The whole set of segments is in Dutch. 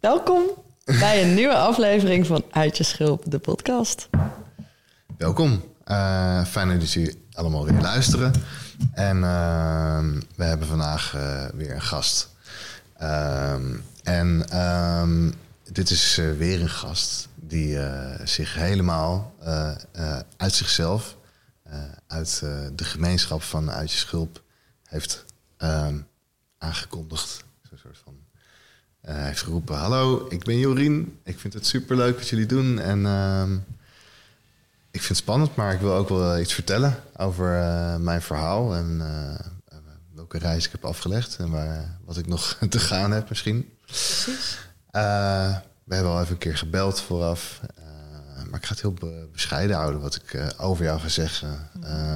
Welkom bij een nieuwe aflevering van Uit je Schulp, de podcast. Welkom. Uh, fijn dat jullie allemaal weer luisteren. En uh, we hebben vandaag uh, weer een gast. Ehm, en ehm, dit is uh, weer een gast die zich helemaal uit zichzelf, uit de gemeenschap van Uit je Schulp, heeft aangekondigd. Uh, hij heeft geroepen: Hallo, ik ben Jorien. Ik vind het super leuk wat jullie doen. En uh, ik vind het spannend, maar ik wil ook wel iets vertellen over uh, mijn verhaal. En welke reis ik heb afgelegd. En waar, wat ik nog te gaan heb, misschien. Precies. we hebben al even een keer gebeld vooraf. maar ik ga het heel be bescheiden houden wat ik over jou ga zeggen.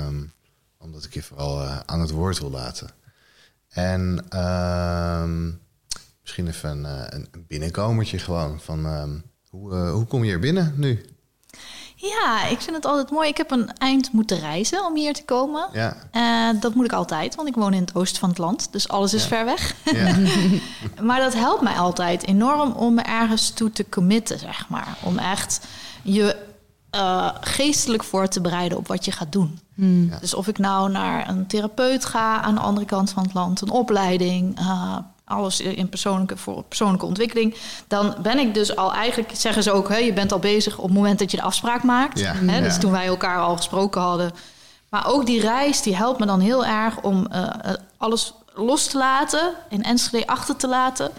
Um, omdat ik je vooral aan het woord wil laten. En. Ehm, misschien even een, een binnenkomertje gewoon. Van, uh, hoe, uh, hoe kom je hier binnen nu? Ja, ik vind het altijd mooi. Ik heb een eind moeten reizen om hier te komen. Ja. Uh, dat moet ik altijd, want ik woon in het oosten van het land. Dus alles is ja. ver weg. Ja. maar dat helpt mij altijd enorm om me ergens toe te committen, zeg maar. Om echt je uh, geestelijk voor te bereiden op wat je gaat doen. Hmm. Dus of ik nou naar een therapeut ga aan de andere kant van het land, een opleiding, uh, alles in persoonlijke, voor persoonlijke ontwikkeling. Dan ben ik dus al eigenlijk, zeggen ze ook, hè, je bent al bezig op het moment dat je de afspraak maakt. Ja. Hè, dus toen wij elkaar al gesproken hadden. Maar ook die reis, die helpt me dan heel erg om uh, alles los te laten, in Enschede achter te laten.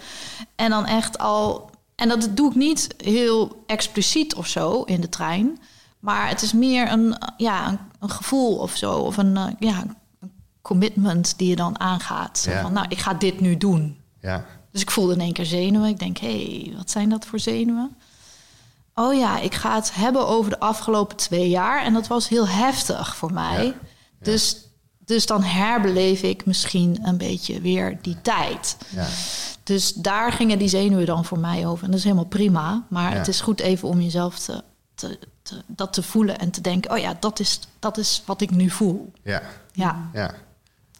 En dan echt al, en dat doe ik niet heel expliciet of zo in de trein. Maar het is meer een, ja, een, een gevoel of zo. Of een, uh, ja, commitment die je dan aangaat. Van, nou, ik ga dit nu doen. Ja. Dus ik voelde in één keer zenuwen. Ik denk, hé, hey, wat zijn dat voor zenuwen? Oh ja, ik ga het hebben over de afgelopen twee jaar. En dat was heel heftig voor mij. Ja. Dus, dus dan herbeleef ik misschien een beetje weer die tijd. Ja. Dus daar gingen die zenuwen dan voor mij over. En dat is helemaal prima. Maar het is goed even om jezelf te, te, te, dat te voelen en te denken... oh ja, dat is, dat is wat ik nu voel. Ja. Ja. ja.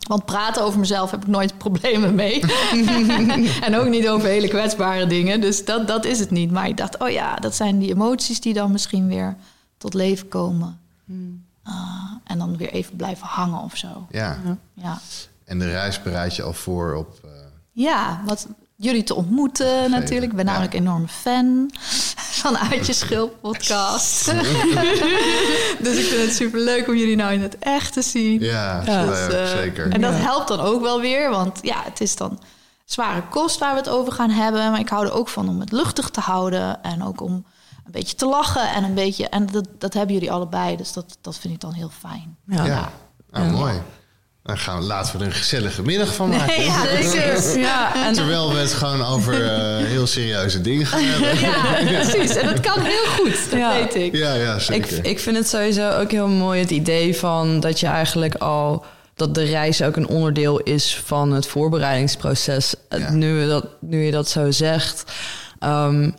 Want praten over mezelf heb ik nooit problemen mee. en ook niet over hele kwetsbare dingen. Dus dat, dat is het niet. Maar ik dacht, oh ja, dat zijn die emoties die dan misschien weer tot leven komen. Hmm. Uh, en dan weer even blijven hangen of zo. Ja. ja. En de reis bereid je al voor op. Uh... Ja, wat, jullie te ontmoeten natuurlijk. Ik ben namelijk een enorme fan van Uit je Schilp podcast. dus ik vind het super leuk om jullie nou in het echt te zien. Ja, dus, uh, zeker. En dat helpt dan ook wel weer, want ja, het is dan zware kost waar we het over gaan hebben. Maar ik hou er ook van om het luchtig te houden en ook om een beetje te lachen en een beetje. En dat, dat hebben jullie allebei, dus dat, dat vind ik dan heel fijn. Ja, ja. Ah, mooi. Dan gaan we, laten we er een gezellige middag van maken. Nee, ja, zeker. Ja, en... Terwijl we het gewoon over uh, heel serieuze dingen gaan hebben. Ja, precies. En dat kan heel goed, dat weet ik. Ja, ja zeker. Ik, ik vind het sowieso ook heel mooi het idee van dat je eigenlijk al... dat de reis ook een onderdeel is van het voorbereidingsproces. Nu, dat, nu je dat zo zegt... Um,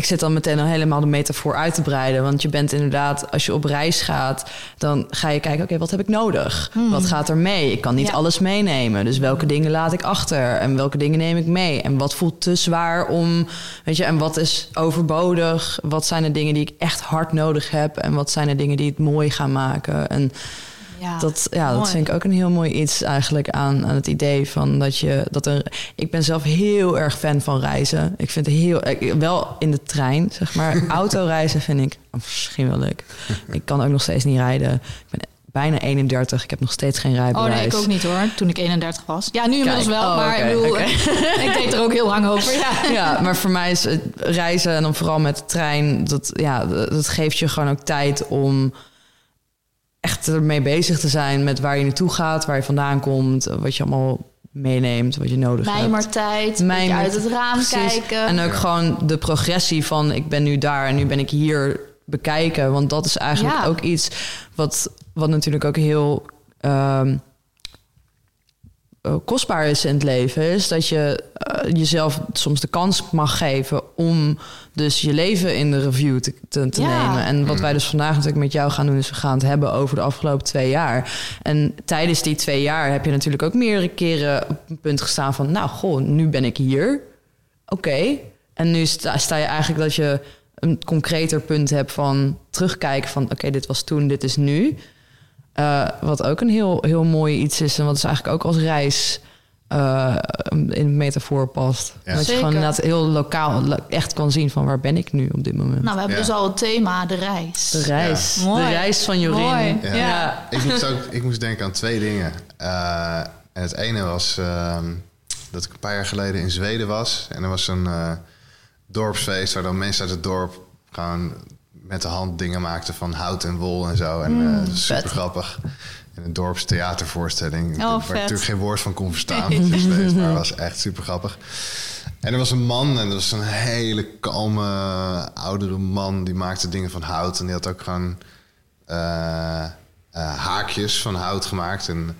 ik zit dan meteen al helemaal de metafoor uit te breiden. Want je bent inderdaad, als je op reis gaat, dan ga je kijken: oké, wat heb ik nodig? Hmm. Wat gaat er mee? Ik kan niet alles meenemen. Dus welke dingen laat ik achter? En welke dingen neem ik mee? En wat voelt te zwaar om, weet je, en wat is overbodig? Wat zijn de dingen die ik echt hard nodig heb? En wat zijn de dingen die het mooi gaan maken? En Ja, dat, ja, dat vind ik ook een heel mooi iets eigenlijk aan, aan het idee van dat je dat er. Ik ben zelf heel erg fan van reizen. Ik vind het heel wel in de trein, zeg maar. Autoreizen vind ik misschien wel leuk. Ik kan ook nog steeds niet rijden. Ik ben bijna 31. Ik heb nog steeds geen rijbewijs. Oh nee, ik ook niet hoor. Toen ik 31 was. Ja, nu inmiddels wel. Oh, maar ik, bedoel, ik deed er ook heel lang over. Ja. ja, maar voor mij is het reizen en dan vooral met de trein... Dat, ja, dat geeft je gewoon ook tijd om echt ermee bezig te zijn... met waar je naartoe gaat, waar je vandaan komt... wat je allemaal meeneemt, wat je nodig hebt. tijd, Mijmer, uit het raam kijken. En ook gewoon de progressie van... ik ben nu daar en nu ben ik hier bekijken. Want dat is eigenlijk ook iets wat, wat natuurlijk ook heel ehm, eh, kostbaar is in het leven. Is dat je uh, jezelf soms de kans mag geven om dus je leven in de review te, te, nemen. En wat mm. wij dus vandaag natuurlijk met jou gaan doen, is we gaan het hebben over de afgelopen twee jaar. En tijdens die twee jaar heb je natuurlijk ook meerdere keren op een punt gestaan van, nou goh, nu ben ik hier. Oké. En nu sta, sta je eigenlijk dat je een concreter punt heb van terugkijken van oké, dit was toen, dit is nu. Uh, wat ook een heel, heel mooi iets is en wat is eigenlijk ook als reis uh, in het metafoor past. Ja. Dat je gewoon inderdaad heel lokaal echt kan zien van waar ben ik nu op dit moment. Nou, we hebben dus al het thema, de reis. De reis. De reis van Jorien. Ja. Ik, moest ook, ik moest denken aan twee dingen. Uh, en het ene was ehm, dat ik een paar jaar geleden in Zweden was. En er was een dorpsfeest waar dan mensen uit het dorp gewoon met de hand dingen maakten van hout en wol en zo. En mm, uh, super grappig. En een dorpstheatervoorstelling. Oh, waar ik natuurlijk geen woord van kon verstaan. Dus maar was echt super grappig. En er was een man en dat was een hele kalme, oudere man. Die maakte dingen van hout. En die had ook gewoon uh, haakjes van hout gemaakt. En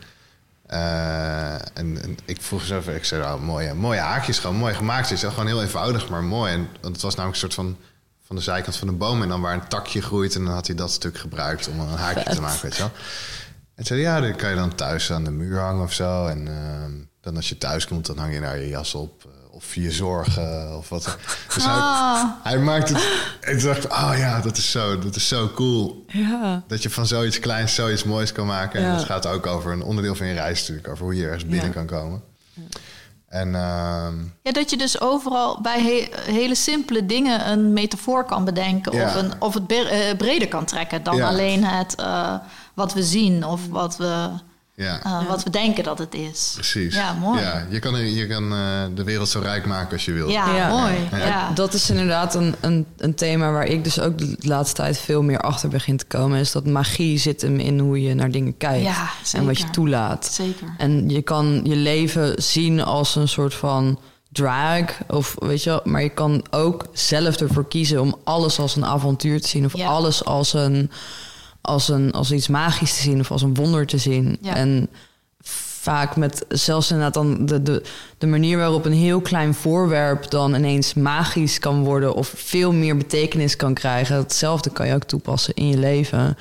uh, en, ik vroeg zo even, ik zei, oh, mooie, mooie haakjes, gewoon mooi gemaakt. Is gewoon heel eenvoudig, maar mooi. En, want het was namelijk een soort van van de zijkant van een boom en dan waar een takje groeit en dan had hij dat stuk gebruikt om een haakje te maken, weet je wel. En zei ja, dan kan je dan thuis aan de muur hangen of zo. En uh, dan als je thuis komt, dan hang je daar je jas op of je zorgen of wat. Dus oh. hij, maakt het. Ik dacht, oh ja, dat is zo, dat is zo cool. Ja. Dat je van zoiets kleins zoiets moois kan maken. En dat gaat ook over een onderdeel van je reis natuurlijk, over hoe je ergens binnen kan komen. En, uh, ja, dat je dus overal bij hele simpele dingen een metafoor kan bedenken. Of, een, of het eh, breder kan trekken dan alleen het uh, wat we zien of wat we ja. Uh, wat we denken dat het is. Precies. Ja, mooi. Ja, je kan, je kan uh, de wereld zo rijk maken als je wilt. Ja, ja. mooi. Ja. Dat is inderdaad een, een, een, thema waar ik dus ook de laatste tijd veel meer achter begin te komen. Is dat magie zit hem in hoe je naar dingen kijkt. Ja, en wat je toelaat. Zeker. En je kan je leven zien als een soort van drag. Of weet je, maar je kan ook zelf ervoor kiezen om alles als een avontuur te zien. Of alles als een als, een, als iets magisch te zien of als een wonder te zien. En vaak met zelfs inderdaad dan de, de, de manier waarop een heel klein voorwerp dan ineens magisch kan worden of veel meer betekenis kan krijgen. Hetzelfde kan je ook toepassen in je leven.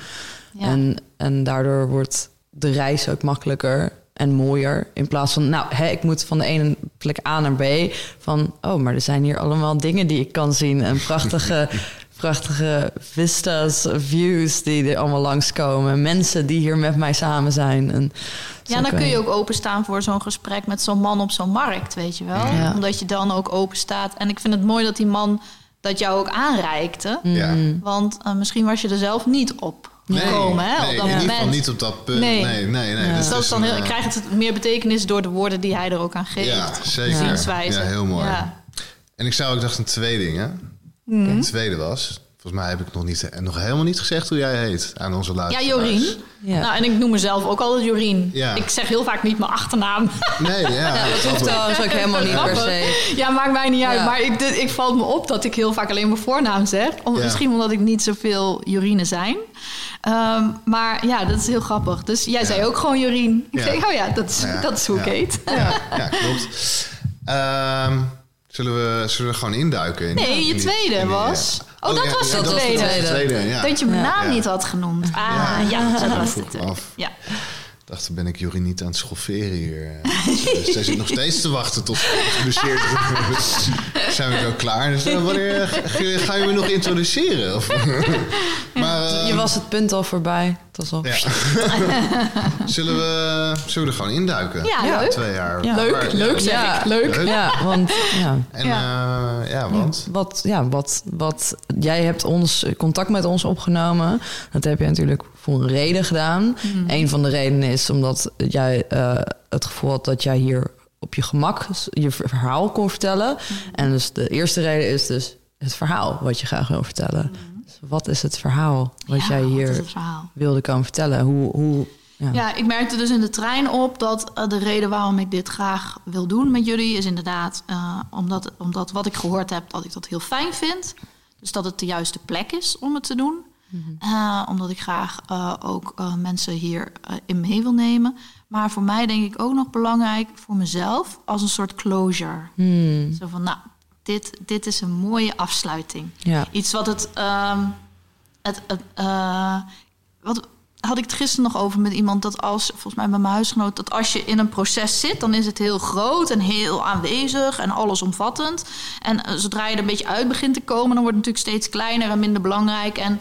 En, en daardoor wordt de reis ook makkelijker en mooier. In plaats van, nou, hè, ik moet van de ene plek A naar B. Van, oh, maar er zijn hier allemaal dingen die ik kan zien. En prachtige prachtige vistas, views die er allemaal langskomen. Mensen die hier met mij samen zijn. En ja, dan kun je ook openstaan voor zo'n gesprek met zo'n man op zo'n markt, weet je wel. Omdat je dan ook open staat. En ik vind het mooi dat die man dat jou ook aanreikte. Ja. Want uh, misschien was je er zelf niet op nee, komen, hè, nee, op dat moment. niet op dat punt. Nee, nee, nee. nee. Dus, dat is dan heel, uh, krijgt het meer betekenis door de woorden die hij er ook aan geeft. Ja, zeker. Ja, heel mooi. En ik zou ook dachten twee dingen. Mm. Het tweede was, volgens mij heb ik nog, niet, nog helemaal niet gezegd hoe jij heet aan onze laatste. Ja, Jorien. Ja. Nou, en ik noem mezelf ook altijd Jorien. Ja. Ik zeg heel vaak niet mijn achternaam. Nee, ja. dat hoeft trouwens ook helemaal niet per se. Ja, maakt mij niet uit. Maar ik, ik valt me op dat ik heel vaak alleen mijn voornaam zeg. Om, Misschien omdat ik niet zoveel Jorine zijn. Um, maar ja, dat is heel grappig. Dus jij zei ook gewoon Jorien. Ik zeg, oh ja, dat is, dat is hoe ik heet. Ja, ja klopt. Um, Zullen we, zullen we gewoon induiken? In, nee, je tweede was... Oh, oh, dat was de tweede. tweede ja. Dat je mijn naam niet had genoemd. Ah, ja, dat was het. Ja. Ik dacht, ben ik Jurie niet aan het schofferen hier. dus zij zit nog steeds te wachten tot geïntroduceerd Zijn we zo klaar? Dus wanneer ga je me nog introduceren? Of? maar Maar, je was het punt al voorbij. Dat al... Ja. zullen, we, zullen we er gewoon induiken? Ja, leuk. Twee jaar. Leuk, leuk zeg ik. Leuk. Ja, want... Ja. En, ja. Uh, ja, want? Wat, ja, wat, wat... Jij hebt ons contact met ons opgenomen. Dat heb je natuurlijk voor een reden gedaan. Mm. Een van de redenen is omdat jij uh, het gevoel had dat jij hier op je gemak je verhaal kon vertellen. Mm. En dus de eerste reden is dus het verhaal wat je graag wil vertellen. Mm. Wat is het verhaal wat jij hier wilde komen vertellen? Hoe, hoe, ja. ja. ik merkte dus in de trein op dat uh, de reden waarom ik dit graag wil doen met jullie is inderdaad uh, omdat, omdat wat ik gehoord heb, dat ik dat heel fijn vind. Dus dat het de juiste plek is om het te doen. Uh, omdat ik graag ook mensen hier in mee wil nemen. Maar voor mij denk ik ook nog belangrijk voor mezelf als een soort closure. Hmm. Zo van, nou, dit, dit is een mooie afsluiting. Ja. Iets wat het, um, het, het wat, had ik het gisteren nog over met iemand dat als, volgens mij bij mijn huisgenoot, dat als je in een proces zit, dan is het heel groot en heel aanwezig en allesomvattend. En eh, zodra je er een beetje uit begint te komen, dan wordt het natuurlijk steeds kleiner en minder belangrijk. En,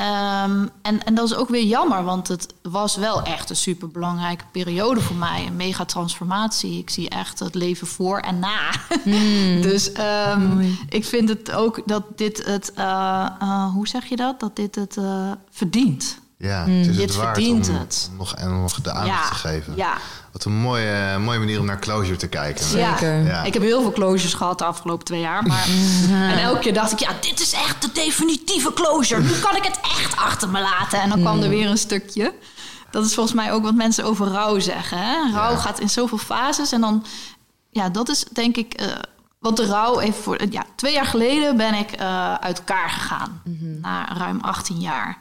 um, en, en dat is ook weer jammer, want het was wel echt een superbelangrijke periode voor mij. Een mega transformatie. Ik zie echt het leven voor en na. Hmm. dus um, ik vind het ook dat dit het, uh, uh, hoe zeg je dat? Dat dit het uh, verdient. Ja, het is het waard om, het. nog, en nog de aandacht te geven. Ja. Wat een mooie, mooie manier om naar closure te kijken. Zeker. Ja. Ik heb heel veel closures gehad de afgelopen twee jaar. Maar, en elke keer dacht ik, ja, dit is echt de definitieve closure. Nu kan ik het echt achter me laten. En dan kwam er weer een stukje. Dat is volgens mij ook wat mensen over rouw zeggen. Hè? Rouw gaat in zoveel fases. En dan, ja, dat is denk ik... Uh, want de rouw, even voor, ja, twee jaar geleden ben ik uh, uit elkaar gegaan. Mhm. Na ruim 18 jaar.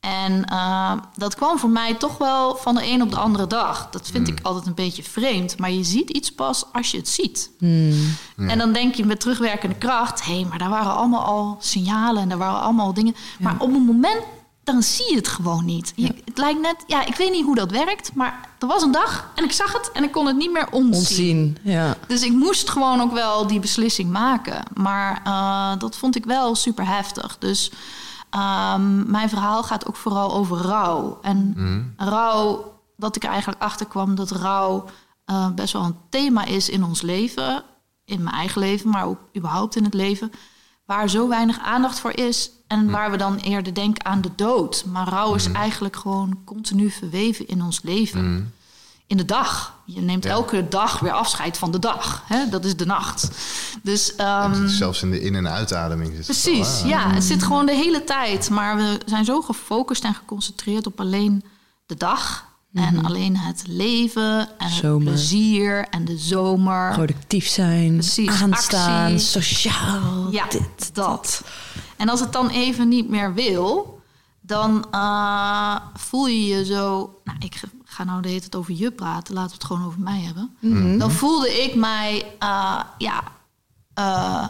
En uh, dat kwam voor mij toch wel van de een op de andere dag. Dat vind hmm. ik altijd een beetje vreemd. Maar je ziet iets pas als je het ziet. Hmm. En dan denk je met terugwerkende kracht... hé, hey, maar daar waren allemaal al signalen en daar waren allemaal dingen. Maar op een moment, dan zie je het gewoon niet. Je, het lijkt net, ja, ik weet niet hoe dat werkt... maar er was een dag en ik zag het en ik kon het niet meer onzien. onzien ja. Dus ik moest gewoon ook wel die beslissing maken. Maar uh, dat vond ik wel super heftig. Dus... Um, mijn verhaal gaat ook vooral over rouw. En mm. rouw, dat ik er eigenlijk achter kwam dat rouw uh, best wel een thema is in ons leven. In mijn eigen leven, maar ook überhaupt in het leven. Waar zo weinig aandacht voor is. En mm. waar we dan eerder denken aan de dood. Maar rouw is mm. eigenlijk gewoon continu verweven in ons leven. Mm in de dag. Je neemt elke dag weer afscheid van de dag. Hè? Dat is de nacht. Dus, um, zelfs in de in- en uitademing. Zit precies, het ja. Het zit gewoon de hele tijd. Maar we zijn zo gefocust en geconcentreerd op alleen de dag. En mhm. alleen het leven en het plezier en de zomer. Productief zijn, Precies, aanstaan, actie. sociaal. Ja, dit, dat. En als het dan even niet meer wil, dan uh, voel je je zo... Nou, ik ga nou de hele tijd over je praten, laten we het gewoon over mij hebben. Mhm. Dan voelde ik mij, uh, ja, uh,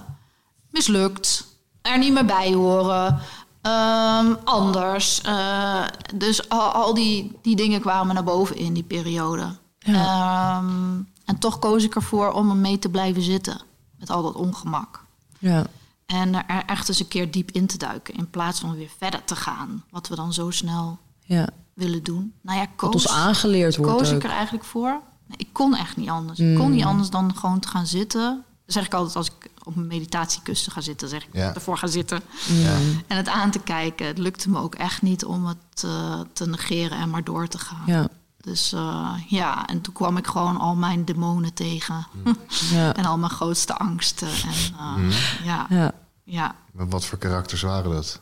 mislukt, er niet meer bij horen, um, anders. Uh, dus al, al, die, die dingen kwamen naar boven in die periode. Ja. Um, en toch koos ik ervoor om er mee te blijven zitten, met al dat ongemak. Ja. En er echt eens een keer diep in te duiken, in plaats van weer verder te gaan, wat we dan zo snel ja willen doen. Nou ja, koos, ons aangeleerd wordt koos ik er eigenlijk voor. Nee, ik kon echt niet anders. Ik kon niet mm. anders dan gewoon te gaan zitten. Dat zeg ik altijd als ik op een meditatiekussen ga zitten. zeg ik ja. ervoor gaan zitten. Ja. En het aan te kijken. Het lukte me ook echt niet om het uh, te negeren en maar door te gaan. Ja. Dus uh, ja, en toen kwam ik gewoon al mijn demonen tegen. Mm. Ja. en al mijn grootste angsten. En uh, mm. ja. ja. wat voor karakters waren dat?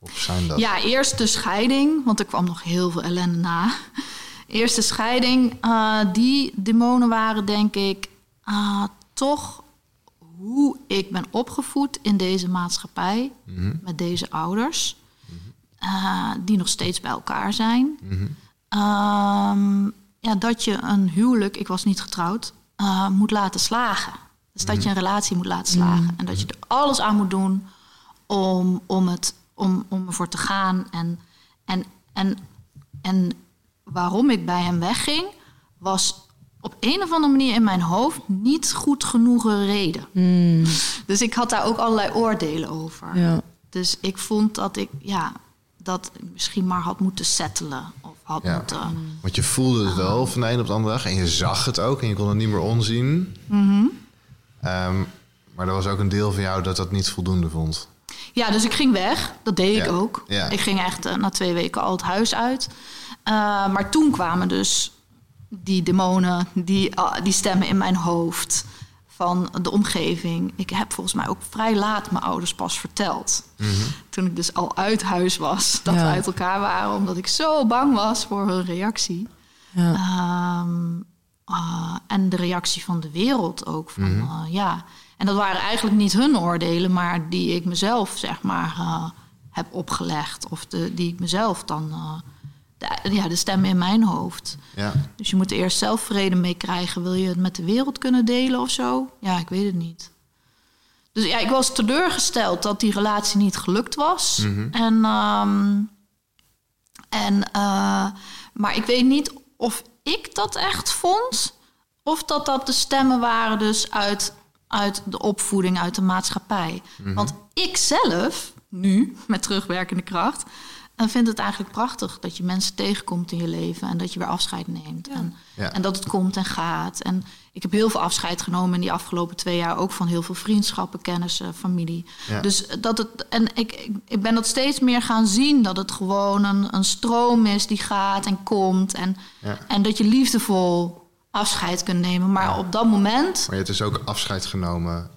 Of zijn dat? Ja, eerst de scheiding, want er kwam nog heel veel ellende na. Eerst de scheiding. Uh, die demonen waren, denk ik, uh, toch hoe ik ben opgevoed in deze maatschappij. Mhm. Met deze ouders. Uh, die nog steeds bij elkaar zijn. Mm ja, dat je een huwelijk, ik was niet getrouwd, moet laten slagen. Dus dat je een relatie moet laten slagen. Mhm. En dat je er alles aan moet doen om, om het om, om ervoor te gaan. En, en, en, en waarom ik bij hem wegging, was op een of andere manier in mijn hoofd niet goed genoeg reden. Hmm. Dus ik had daar ook allerlei oordelen over. Ja. Dus ik vond dat ik, ja, dat ik misschien maar had moeten settelen. Of had moeten... Want je voelde het wel van de een op de andere dag. En je zag het ook. En je kon het niet meer onzien. Mhm. Ehm, maar er was ook een deel van jou dat dat niet voldoende vond. Ja, dus ik ging weg. Dat deed ik ook. Ik ging echt uh, na twee weken al het huis uit. Uh, maar toen kwamen dus die demonen, die, uh, die stemmen in mijn hoofd van de omgeving. Ik heb volgens mij ook vrij laat mijn ouders pas verteld. Mm -hmm. Toen ik dus al uit huis was, dat ja. we uit elkaar waren, omdat ik zo bang was voor hun reactie. Ja. Um, en de reactie van de wereld ook. Van, mm -hmm. ja. En dat waren eigenlijk niet hun oordelen, maar die ik mezelf, zeg maar, uh, heb opgelegd. Of de, die ik mezelf dan. Uh, de, ja, de stem in mijn hoofd. Ja. Dus je moet er eerst zelf vrede mee krijgen. Wil je het met de wereld kunnen delen of zo? Ja, ik weet het niet. Dus ja, ik was teleurgesteld dat die relatie niet gelukt was. Mm -hmm. En, um, en uh, maar ik weet niet of ik dat echt vond. Of dat dat de stemmen waren dus uit uit de opvoeding, uit de maatschappij. Mhm. Mm -hmm. Want ik zelf, nu, met terugwerkende kracht... en vind het eigenlijk prachtig dat je mensen tegenkomt in je leven... en dat je weer afscheid neemt. Ja. En, ja. en dat het komt en gaat. En ik heb heel veel afscheid genomen in die afgelopen twee jaar... ook van heel veel vriendschappen, kennissen, familie. Ja. Dus dat het... En ik, ik, ik ben dat steeds meer gaan zien... dat het gewoon een, een stroom is die gaat en komt... en, en dat je liefdevol afscheid kunt nemen. Maar ja. op dat moment. Maar je hebt dus ook afscheid genomen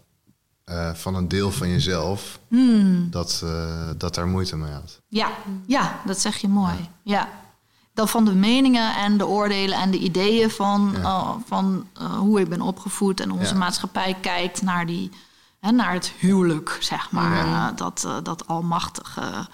uh, van een deel van jezelf. Hmm. Dat, uh, dat daar moeite mee had. Ja, ja dat zeg je mooi. Ja. ja. Dan van de meningen en de oordelen en de ideeën van, ja. uh, van hoe ik ben opgevoed en onze maatschappij kijkt naar, die, hè, naar het huwelijk, zeg maar. Dat, dat almachtige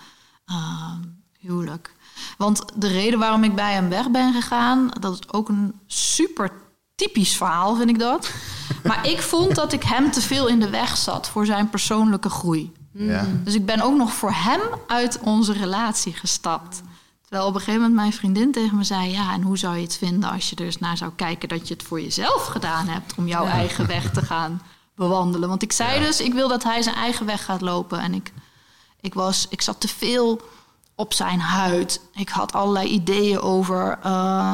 huwelijk. Want de reden waarom ik bij hem weg ben gegaan, dat is ook een super typisch verhaal, vind ik dat. maar ik vond dat ik hem te veel in de weg zat voor zijn persoonlijke groei. Ja. Dus ik ben ook nog voor hem uit onze relatie gestapt. Terwijl op een gegeven moment mijn vriendin tegen me zei: Ja, en hoe zou je het vinden als je er eens naar zou kijken dat je het voor jezelf gedaan hebt om jouw ja. eigen weg te gaan bewandelen? Want ik zei ja. dus: Ik wil dat hij zijn eigen weg gaat lopen. En ik, ik, was, ik zat te veel op zijn huid. Ik had allerlei ideeën over uh,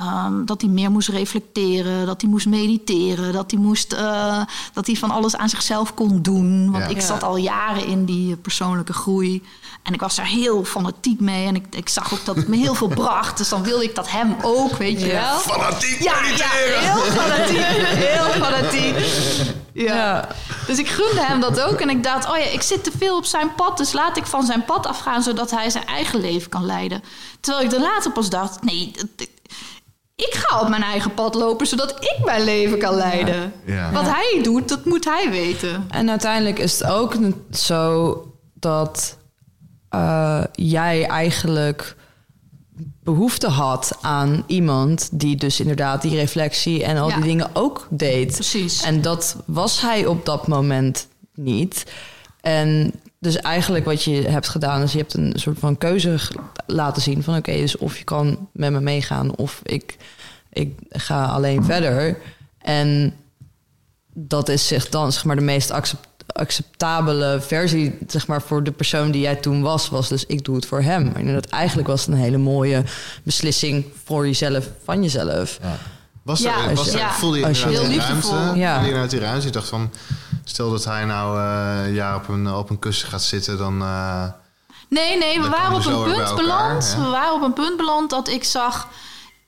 um, dat hij meer moest reflecteren, dat hij moest mediteren, dat hij, moest, uh, dat hij van alles aan zichzelf kon doen. Want Ja. ik Ja. zat al jaren in die persoonlijke groei. En ik was daar heel fanatiek mee. En ik, ik zag ook dat het me heel veel bracht. Dus dan wilde ik dat hem ook, weet je Ja. wel. Fanatiek Ja, ja, mediteren! heel fanatiek. Heel fanatiek. Ja. Ja. Dus ik gunde hem dat ook. En ik dacht, oh ja, ik zit te veel op zijn pad. Dus laat ik van zijn pad afgaan, zodat hij zijn eigen leven kan leiden. Terwijl ik er later pas dacht, nee, ik ga op mijn eigen pad lopen, zodat ik mijn leven kan leiden. Ja. Wat hij doet, dat moet hij weten. En uiteindelijk is het ook zo dat eh, jij eigenlijk behoefte had aan iemand die dus inderdaad die reflectie en al Ja. die dingen ook deed. Precies. En dat was hij op dat moment niet. En dus eigenlijk wat je hebt gedaan is je hebt een soort van keuze laten zien van oké, dus of je kan met me meegaan of ik, ik ga alleen verder. En dat is zich dan zeg maar de meest accept- acceptabele versie zeg maar voor de persoon die jij toen was was dus ik doe het voor hem en dat eigenlijk was het een hele mooie beslissing voor jezelf van jezelf Was Ja, er, was er, ja. voelde je Als je- inderdaad Heel die liefdevol. ruimte? Ja. Voelde je uit die ruimte? Je dacht van, stel dat hij nou eh, een jaar op een, op een kussen gaat zitten, dan... eh, Nee, nee, we waren op een punt beland. ja. We waren op een punt beland dat ik zag...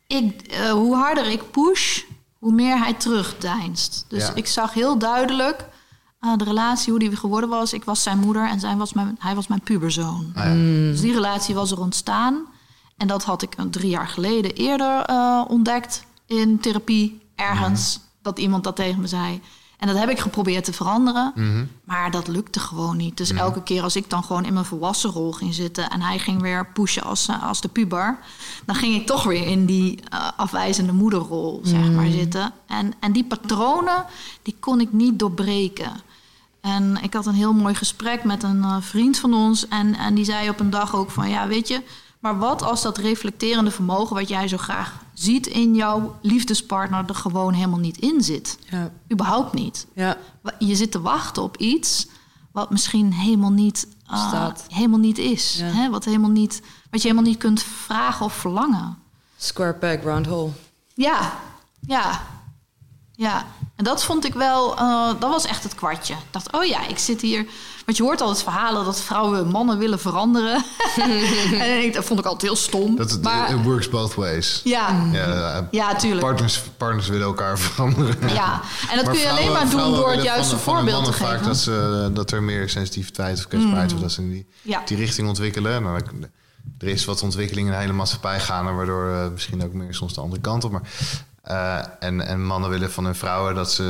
Ik, eh, hoe harder ik push, hoe meer hij terugdeinst. Dus Ja. ik zag heel duidelijk eh, de relatie, hoe die geworden was. Ik was zijn moeder en zij was mijn, hij was mijn puberzoon. ah ja. Dus die relatie was er ontstaan. En dat had ik een drie jaar geleden eerder eh, ontdekt in therapie ergens. Dat iemand dat tegen me zei. En dat heb ik geprobeerd te veranderen. Mhm. Maar dat lukte gewoon niet. Dus elke keer als ik dan gewoon in mijn volwassen rol ging zitten... en hij ging weer pushen als, eh, als de puber... dan ging ik toch weer in die eh, afwijzende moederrol zeg maar, zitten. En, en die patronen, die kon ik niet doorbreken. En ik had een heel mooi gesprek met een eh, vriend van ons... En, en die zei op een dag ook van... ja, weet je, maar wat als dat reflecterende vermogen... wat jij zo graag ziet in jouw liefdespartner... er gewoon helemaal niet in zit? ja Überhaupt niet ja je zit te wachten op iets wat misschien helemaal niet uh, helemaal niet is. Hè? Wat, helemaal niet, wat je helemaal niet kunt vragen of verlangen. Square peg, round hole. Ja, ja, ja. En dat vond ik wel, uh, dat was echt het kwartje. Ik dacht, oh ja, ik zit hier. Want je hoort altijd verhalen dat vrouwen mannen willen veranderen. en ik, dat vond ik altijd heel stom. Dat maar, it works both ways. Ja, ja, ja tuurlijk. Partners, partners willen elkaar veranderen. Ja, en dat kun je alleen maar doen door het juiste voorbeeld te geven. vaak dat, ze, dat er meer sensitiviteit of kwetsbaarheid mm. of dat ze in die, die richting ontwikkelen. Nou, er is wat ontwikkeling in de hele maatschappij gaan, waardoor uh, misschien ook meer soms de andere kant op. Maar uh, en, en mannen willen van hun vrouwen dat ze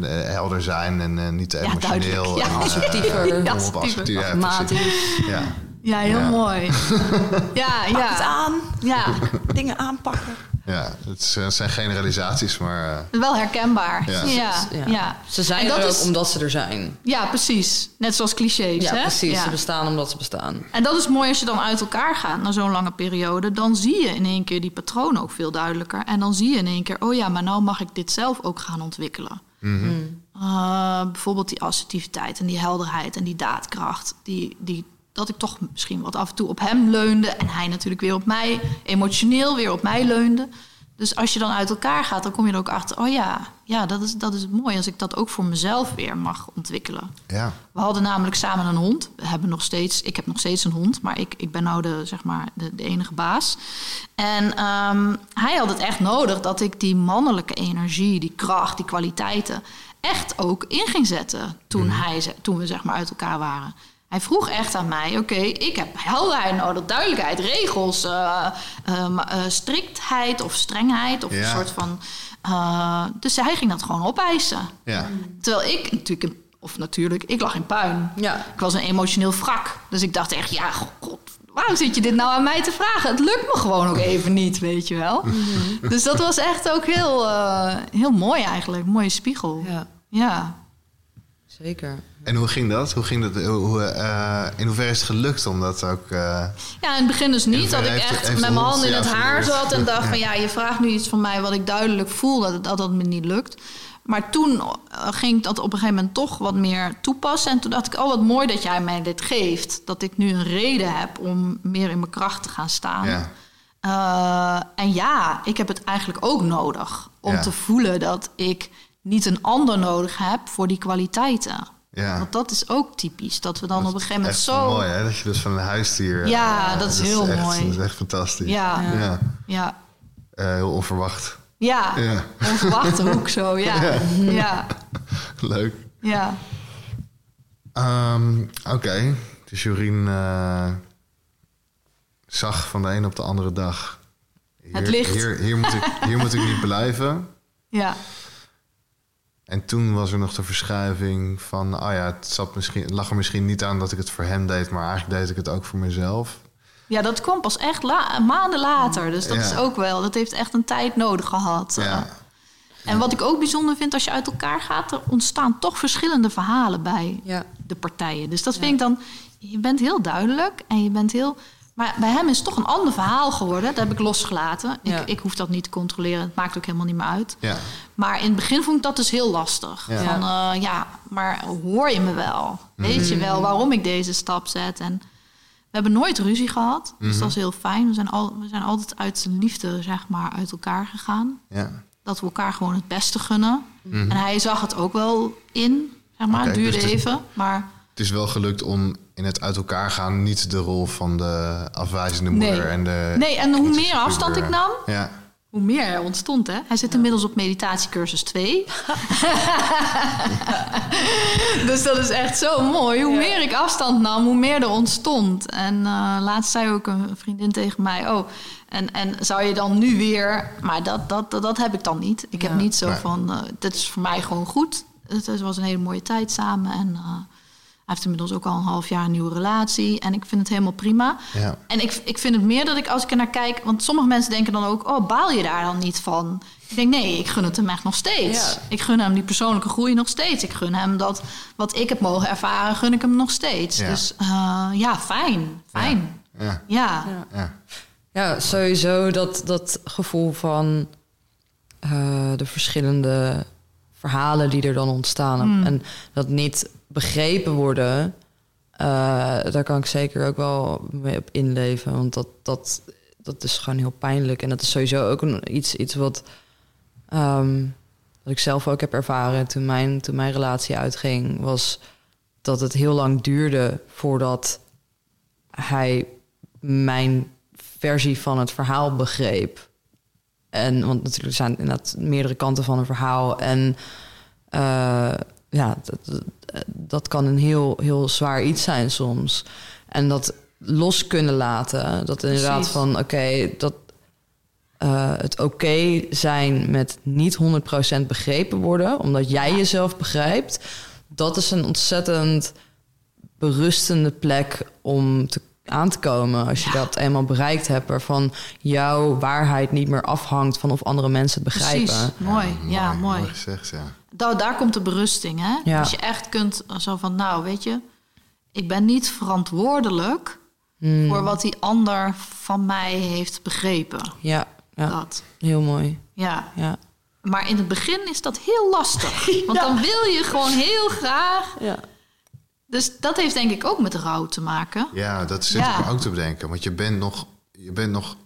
uh, helder zijn en uh, niet te ja, emotioneel. Ja, assertiever. Ja, assertiever. Ja, ja, heel mooi. ja, ja. het aan. Ja, dingen aanpakken. Ja, het zijn generalisaties, maar... Uh, Wel herkenbaar. Ja. Ja, ja. Ze zijn er ook omdat ze er zijn. Ja, precies. Net zoals clichés, Ja, hè? precies. Ze bestaan omdat ze bestaan. En dat is mooi als je dan uit elkaar gaat na zo'n lange periode. Dan zie je in één keer die patronen ook veel duidelijker. En dan zie je in één keer... oh ja, maar nou mag ik dit zelf ook gaan ontwikkelen. Mm bijvoorbeeld die assertiviteit en die helderheid en die daadkracht... die, die dat ik toch misschien wat af en toe op hem leunde. En hij natuurlijk weer op mij, emotioneel weer op mij leunde. Dus als je dan uit elkaar gaat, dan kom je er ook achter... oh ja, ja dat, is, dat is mooi als ik dat ook voor mezelf weer mag ontwikkelen. Ja. We hadden namelijk samen een hond. We hebben nog steeds, ik heb nog steeds een hond, maar ik, ik ben nou de, zeg maar, de, de enige baas. En um, hij had het echt nodig dat ik die mannelijke energie, die kracht, die kwaliteiten... echt ook in ging zetten toen, mhm. hij, toen we zeg maar uit elkaar waren. Hij vroeg echt aan mij: oké, ik heb helderheid nodig, duidelijkheid, regels, uh, uh, striktheid of strengheid of een soort van. dus hij ging dat gewoon opeisen. Ja. Terwijl ik natuurlijk, of natuurlijk, ik lag in puin. Ja. Ik was een emotioneel wrak. Dus ik dacht echt: ja, god, waarom zit je dit nou aan mij te vragen? Het lukt me gewoon ook even niet, weet je wel. Mhm. Dus dat was echt ook heel, heel mooi eigenlijk, een mooie spiegel. Ja. ja. Zeker. En hoe ging dat? Hoe ging dat? Hoe, uh, in hoeverre is het gelukt om dat ook... Uh, ja, in het begin dus niet. Dat ik echt met mijn handen in het haar zat en dacht van... ja, je vraagt nu iets van mij wat ik duidelijk voel dat, dat dat me niet lukt. Maar toen uh, ging ik dat op een gegeven moment toch wat meer toepassen. En toen dacht ik, oh wat mooi dat jij mij dit geeft. Dat ik nu een reden heb om meer in mijn kracht te gaan staan. Ja. en ja, ik heb het eigenlijk ook nodig om te voelen dat ik niet een ander nodig heb voor die kwaliteiten. Ja. Want dat is ook typisch. Dat we dan op een gegeven moment zo. mooi, hè? Dat je dus van een huisdier. Ja, uh, dat is heel mooi. Dat is echt fantastisch. Ja. Ja. ja. Uh, heel onverwacht. Ja. ja. Onverwachte hoek zo, ja. ja. Leuk. Ja. Um, Oké. Okay. Dus Jorien uh, zag van de een op de andere dag. Hier, het licht. Hier, hier, moet ik, hier moet ik niet blijven. Ja. En toen was er nog de verschuiving van, oh ja, het, zat misschien, lag er misschien niet aan dat ik het voor hem deed, maar eigenlijk deed ik het ook voor mezelf. Ja, dat kwam pas echt maanden later. Dus dat is ook wel, dat heeft echt een tijd nodig gehad. Ja. En wat ik ook bijzonder vind als je uit elkaar gaat, er ontstaan toch verschillende verhalen bij ja. de partijen. Dus dat vind ik dan, je bent heel duidelijk en je bent heel maar bij hem is het toch een ander verhaal geworden. Dat heb ik losgelaten. Ik, ik hoef dat niet te controleren. Het maakt ook helemaal niet meer uit. Ja. Maar in het begin vond ik dat dus heel lastig. Ja. Van uh, ja, maar hoor je me wel? Weet je mhm. wel waarom ik deze stap zet? En we hebben nooit ruzie gehad. Dus mhm. dat is heel fijn. We zijn, al, we zijn altijd uit liefde, zeg maar, uit elkaar gegaan. Ja. Dat we elkaar gewoon het beste gunnen. Mhm. En hij zag het ook wel in. Zeg maar, het duurde dus even. Maar het is wel gelukt om in het uit elkaar gaan niet de rol van de afwijzende moeder en de. Nee, en hoe meer afstand ik nam, ja. hoe meer er ontstond. Hè? Hij zit inmiddels op meditatiecursus 2. dus dat is echt zo mooi. Hoe meer ik afstand nam, hoe meer er ontstond. En uh, laatst zei ook een vriendin tegen mij: Oh, en, en zou je dan nu weer. Maar dat, dat, dat, heb ik dan niet. Ik heb niet zo van: uh, Dit is voor mij gewoon goed. Het was een hele mooie tijd samen. En. Uh, heeft inmiddels ook al een half jaar een nieuwe relatie. En ik vind het helemaal prima. Ja. En ik, ik vind het meer dat ik als ik er naar kijk... Want sommige mensen denken dan ook... Oh, baal je daar dan niet van? Ik denk, nee, ik gun het hem echt nog steeds. Ik gun hem die persoonlijke groei nog steeds. Ik gun hem dat wat ik heb mogen ervaren... gun ik hem nog steeds. Dus uh, ja, fijn. Fijn. Ja. Ja. ja. ja. sowieso dat, dat gevoel van... Uh, de verschillende verhalen die er dan ontstaan. Mm. En dat niet begrepen worden. daar kan ik zeker ook wel mee op inleven. Want dat, dat, dat is gewoon heel pijnlijk. En dat is sowieso ook iets, iets wat, um, wat ik zelf ook heb ervaren toen mijn, toen mijn relatie uitging. Was dat het heel lang duurde voordat hij mijn versie van het verhaal begreep. En want natuurlijk zijn inderdaad meerdere kanten van een verhaal. En uh, ja, dat, dat kan een heel, heel zwaar iets zijn soms. En dat los kunnen laten. Dat inderdaad van oké, dat uh, het oké zijn met niet 100% begrepen worden, omdat jij jezelf begrijpt, dat is een ontzettend berustende plek om te, aan te komen als je dat eenmaal bereikt hebt, waarvan jouw waarheid niet meer afhangt van of andere mensen het begrijpen. Precies. Mooi, ja, mooi. mooi gezegd, ja. Daar, daar komt de berusting, hè? Ja. Als je echt kunt zo van, nou, weet je, ik ben niet verantwoordelijk hmm. voor wat die ander van mij heeft begrepen. Ja, ja. Dat. heel mooi. Ja. ja. Maar in het begin is dat heel lastig. Want dan wil je gewoon heel graag. Ja. Dus dat heeft denk ik ook met rouw te maken. Ja, dat zit ja. ik ook te bedenken. Want je bent nog, je bent nog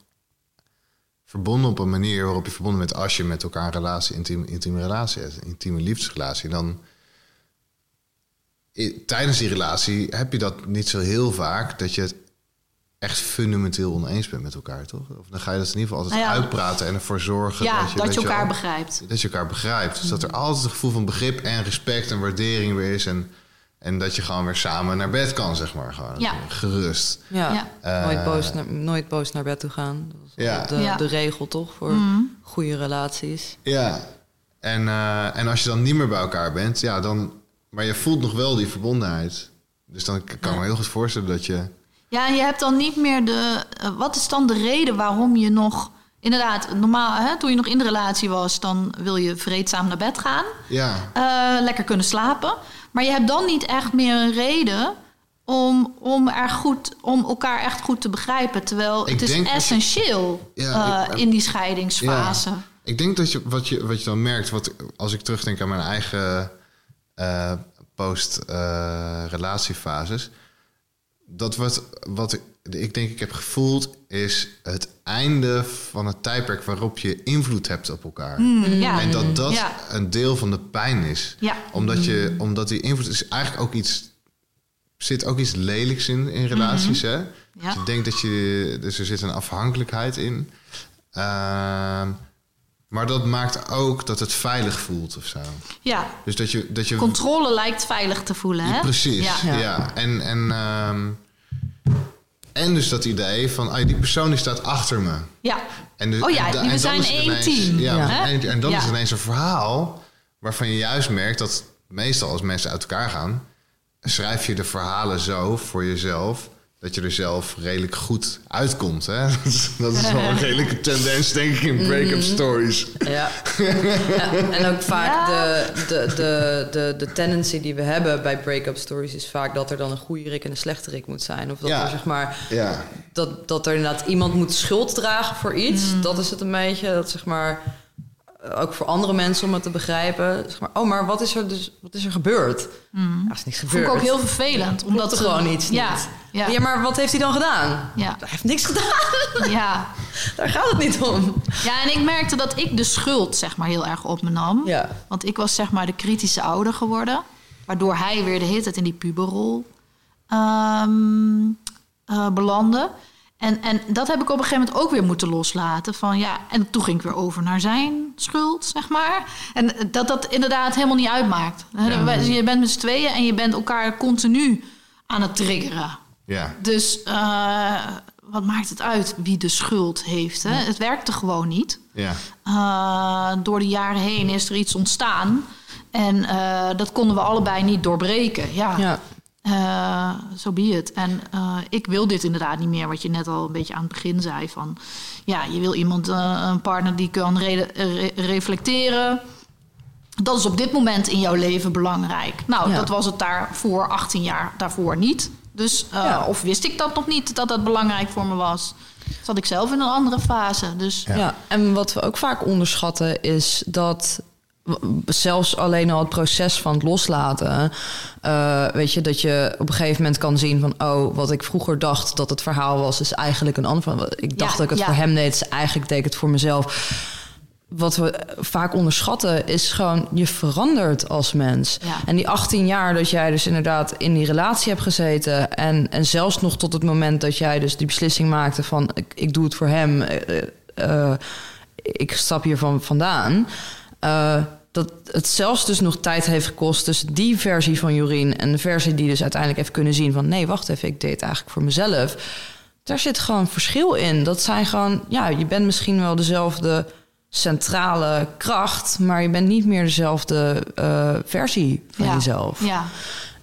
verbonden op een manier waarop je verbonden bent als je met elkaar een relatie, intieme, intieme relatie hebt, een intieme liefdesrelatie. Dan tijdens die relatie heb je dat niet zo heel vaak dat je het echt fundamenteel oneens bent met elkaar, toch? Of dan ga je dat in ieder geval altijd nou uitpraten en ervoor zorgen ja, dat je, dat je elkaar begrijpt. Dat je elkaar begrijpt. Dus dat er altijd een gevoel van begrip en respect en waardering weer is. En, en dat je gewoon weer samen naar bed kan, zeg maar. Gewoon ja. gerust. Ja, uh, nooit, boos naar, nooit boos naar bed toe gaan. Dat is ja. De, de regel toch voor mm. goede relaties. Ja, en, uh, en als je dan niet meer bij elkaar bent, ja, dan... Maar je voelt nog wel die verbondenheid. Dus dan kan ik me heel goed voorstellen dat je ja, en je hebt dan niet meer de. Uh, wat is dan de reden waarom je nog. Inderdaad, normaal, hè, toen je nog in de relatie was, dan wil je vreedzaam naar bed gaan. Ja. Uh, lekker kunnen slapen. Maar je hebt dan niet echt meer een reden om, om, er goed, om elkaar echt goed te begrijpen. Terwijl het is essentieel je, ja, uh, in die scheidingsfase. Ja. Ik denk dat je wat, je wat je dan merkt, wat, als ik terugdenk aan mijn eigen post-relatiefases dat wat, wat ik denk ik heb gevoeld, is het einde van het tijdperk waarop je invloed hebt op elkaar. Mm, ja. En dat dat een deel van de pijn is. Ja. Omdat, je, omdat die invloed is eigenlijk ook iets. Zit ook iets lelijks in, in relaties. Mm-hmm. Hè? Ja. Dus ik denk dat je. Dus er zit een afhankelijkheid in. Uh, maar dat maakt ook dat het veilig voelt of zo. Ja. Dus dat je, dat je... Controle lijkt veilig te voelen, hè? precies, ja. ja. En, en, um, en dus dat idee van, ah, die persoon die staat achter me. Ja. En dus, oh ja, en, we zijn één team. Ja, En, en dan is het ineens een verhaal waarvan je juist merkt dat meestal als mensen uit elkaar gaan... schrijf je de verhalen zo voor jezelf dat je er zelf redelijk goed uitkomt. Hè? Dat is, wel een redelijke tendens, denk ik, in break-up mhm. stories. Ja. En ook vaak de, de, de, de, de tendency die we hebben bij break-up stories... is vaak dat er dan een goede Rick en een slechte Rick moet zijn. Of dat er, zeg maar... Ja. Dat, dat er inderdaad iemand moet schuld dragen voor iets. Mhm. Dat is het een beetje. Dat zeg maar ook voor andere mensen om het te begrijpen. Zeg maar, oh, maar wat is er dus wat is er gebeurd? Mm. Ja, is niks gebeurd. Vond ik ook heel vervelend. omdat er gewoon iets ja, niet. Ja. ja, maar wat heeft hij dan gedaan? Ja. Hij heeft niks gedaan. Ja. Daar gaat het niet om. Ja, en ik merkte dat ik de schuld zeg maar heel erg op me nam. Ja. Want ik was zeg maar de kritische ouder geworden. Waardoor hij weer de hele tijd in die puberrol um, uh, belandde. En, en dat heb ik op een gegeven moment ook weer moeten loslaten. Van, ja, en toen ging ik weer over naar zijn schuld, zeg maar. En dat dat inderdaad helemaal niet uitmaakt. Je bent met z'n tweeën en je bent elkaar continu aan het triggeren. Ja. Dus uh, wat maakt het uit wie de schuld heeft? Hè? Het werkte gewoon niet. Ja. Uh, door de jaren heen is er iets ontstaan. En uh, dat konden we allebei niet doorbreken. Ja. ja. Zo uh, so be it. En uh, ik wil dit inderdaad niet meer, wat je net al een beetje aan het begin zei. Van ja, je wil iemand, uh, een partner die kan re re reflecteren. Dat is op dit moment in jouw leven belangrijk. Nou, ja. dat was het daar voor 18 jaar daarvoor niet. Dus, ja. of wist ik dat nog niet, dat dat belangrijk voor me was. Zat ik zelf in een andere fase. Dus. Ja. ja, en wat we ook vaak onderschatten is dat zelfs alleen al het proces van het loslaten. Uh, weet je, dat je op een gegeven moment kan zien van... oh, wat ik vroeger dacht dat het verhaal was... is eigenlijk een ander Ik dacht dat ik het voor hem deed, is eigenlijk deed ik het voor mezelf. Wat we vaak onderschatten is gewoon... je verandert als mens. En die 18 jaar dat jij dus inderdaad in die relatie hebt gezeten... en, en zelfs nog tot het moment dat jij dus die beslissing maakte van... ik, ik doe het voor hem... Uh, ik stap hier van vandaan... Uh, dat het zelfs dus nog tijd heeft gekost tussen die versie van Jorien en de versie die dus uiteindelijk heeft kunnen zien van nee, wacht even, ik deed het eigenlijk voor mezelf. Daar zit gewoon verschil in. Dat zijn gewoon, ja, je bent misschien wel dezelfde centrale kracht, maar je bent niet meer dezelfde uh, versie van jezelf. Ja.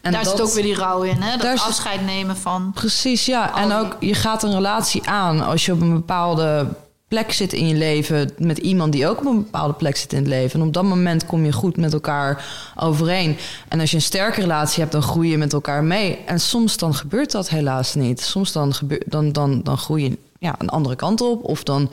En daar zit ook weer die rouw in, hè? Dat afscheid nemen van. Precies, ja. En ook je gaat een relatie aan als je op een bepaalde plek zit in je leven met iemand die ook op een bepaalde plek zit in het leven. En op dat moment kom je goed met elkaar overeen. En als je een sterke relatie hebt, dan groei je met elkaar mee. En soms dan gebeurt dat helaas niet. Soms dan, gebeurt, dan, dan, dan groei je ja, een andere kant op. Of dan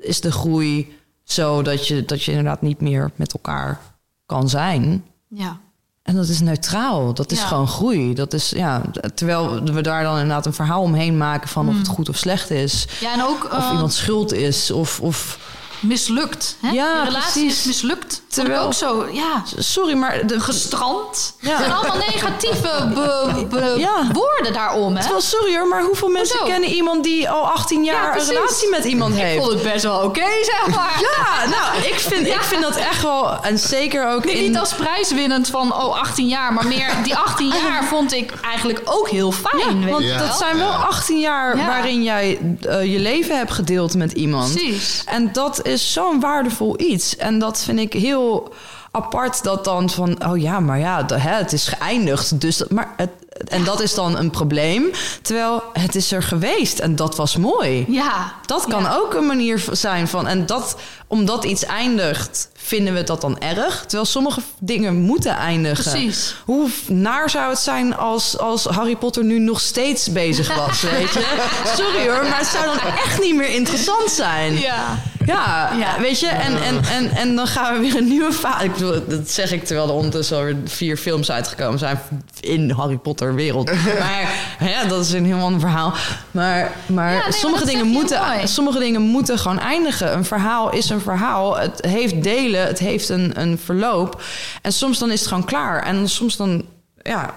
is de groei zo dat je, dat je inderdaad niet meer met elkaar kan zijn. Ja. En dat is neutraal. Dat is gewoon groei. Dat is, ja, terwijl we daar dan inderdaad een verhaal omheen maken van of het mm. goed of slecht is. Ja, en ook, of uh, iemand schuld is. Of, of mislukt. Hè? Ja, relatie is mislukt. Terwijl ook zo, ja. Sorry, maar de gestrand. Ja. zijn allemaal negatieve woorden daarom. Hè? Terwijl, sorry hoor, maar hoeveel mensen kennen iemand die al 18 jaar een relatie met iemand heeft? Ik vond het best wel oké, zeg maar. Ja, nou, ik vind, ik vind dat echt wel, en zeker ook. Nee, Niet als prijswinnend van, oh, 18 jaar, maar meer die 18 jaar vond ik eigenlijk ook heel fijn. want dat zijn wel 18 jaar waarin jij uh, je leven hebt gedeeld met iemand. Precies. En dat is zo'n waardevol iets. En dat vind ik heel apart dat dan van, oh ja, maar ja, het is geëindigd. Dus dat, maar het, en dat is dan een probleem. Terwijl het is er geweest en dat was mooi. Ja. Dat kan ook een manier zijn van. En dat, omdat iets eindigt, vinden we dat dan erg. Terwijl sommige dingen moeten eindigen. Precies. Hoe naar zou het zijn als, als Harry Potter nu nog steeds bezig was, weet je? Sorry hoor, maar het zou dan echt niet meer interessant zijn. Ja. Ja, ja. weet je, en, en, en, en dan gaan we weer een nieuwe fase. Ik bedoel, dat zeg ik terwijl er ondertussen alweer vier films uitgekomen zijn in Harry Potter wereld. maar ja, dat is een heel ander verhaal. Maar, maar sommige, dingen moeten, sommige dingen moeten gewoon eindigen. Een verhaal is een verhaal. Het heeft delen, het heeft een, een verloop. En soms dan is het gewoon klaar. En soms dan, ja,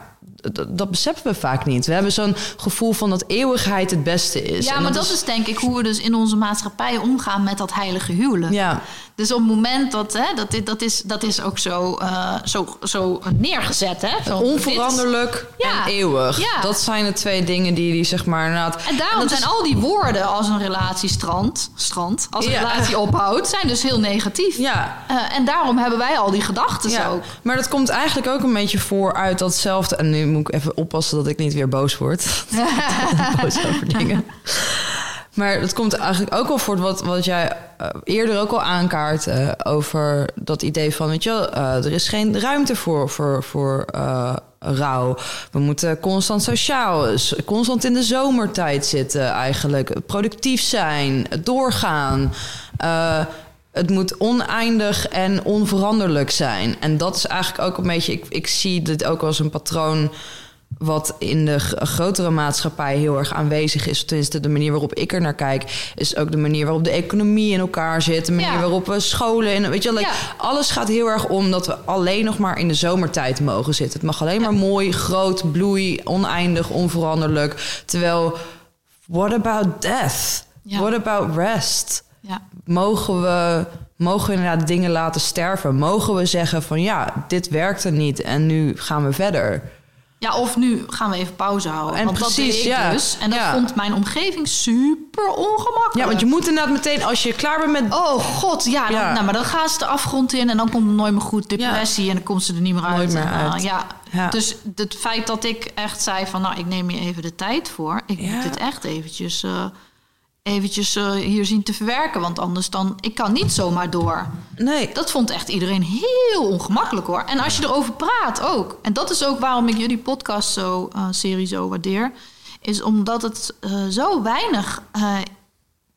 dat, beseffen we vaak niet. We hebben zo'n gevoel van dat eeuwigheid het beste is. Ja, maar dat, is... denk ik hoe we dus in onze maatschappij omgaan met dat heilige huwelijk. Ja. Dus op het moment dat, hè, dat, dit, dat, is, dat is ook zo, uh, zo, zo neergezet. Hè? Onveranderlijk en eeuwig. Ja. Dat zijn de twee dingen die, die zeg maar... Inderdaad, en daarom zijn al die woorden als een relatie strand, strand als een relatie ophoudt, zijn dus heel negatief. Ja. Uh, en daarom hebben wij al die gedachten ook. Maar dat komt eigenlijk ook een beetje voor uit datzelfde... En nu moet ik even oppassen dat ik niet weer boos word. boos over dingen. Maar dat komt eigenlijk ook wel voor wat, wat jij uh, eerder ook al aankaart uh, over dat idee van, weet je wel, uh, er is geen ruimte voor, voor, voor rouw. We moeten constant sociaal, constant in de zomertijd zitten eigenlijk. Productief zijn, doorgaan. het moet oneindig en onveranderlijk zijn. En dat is eigenlijk ook een beetje, ik, ik zie dit ook als een patroon wat in de grotere maatschappij heel erg aanwezig is. Tenminste, de manier waarop ik er naar kijk, is ook de manier waarop de economie in elkaar zit. De manier waarop we scholen. En, weet je, like, alles gaat heel erg om dat we alleen nog maar in de zomertijd mogen zitten. Het mag alleen maar mooi, groot, bloei, oneindig, onveranderlijk. Terwijl, what about death? What about rest? Mogen we mogen we inderdaad dingen laten sterven? Mogen we zeggen van ja, dit werkte niet en nu gaan we verder? Ja, of nu gaan we even pauze houden. En want precies, dat deed ik ja. dus. En dat vond mijn omgeving super ongemakkelijk. Ja, want je moet inderdaad meteen, als je klaar bent met... Oh god, ja. Dan, Nou, maar dan gaan ze de afgrond in en dan komt het nooit meer goed. Depressie en dan komt ze er niet meer uit. Nooit meer en, uit. ja. Dus het feit dat ik echt zei van... Nou, ik neem je even de tijd voor. Ik moet dit echt eventjes... Uh, eventjes uh, hier zien te verwerken. Want anders dan... Ik kan niet zomaar door. Nee. Dat vond echt iedereen heel ongemakkelijk hoor. En als je erover praat ook. En dat is ook waarom ik jullie podcast zo, uh, serie zo waardeer. Is omdat het uh, zo weinig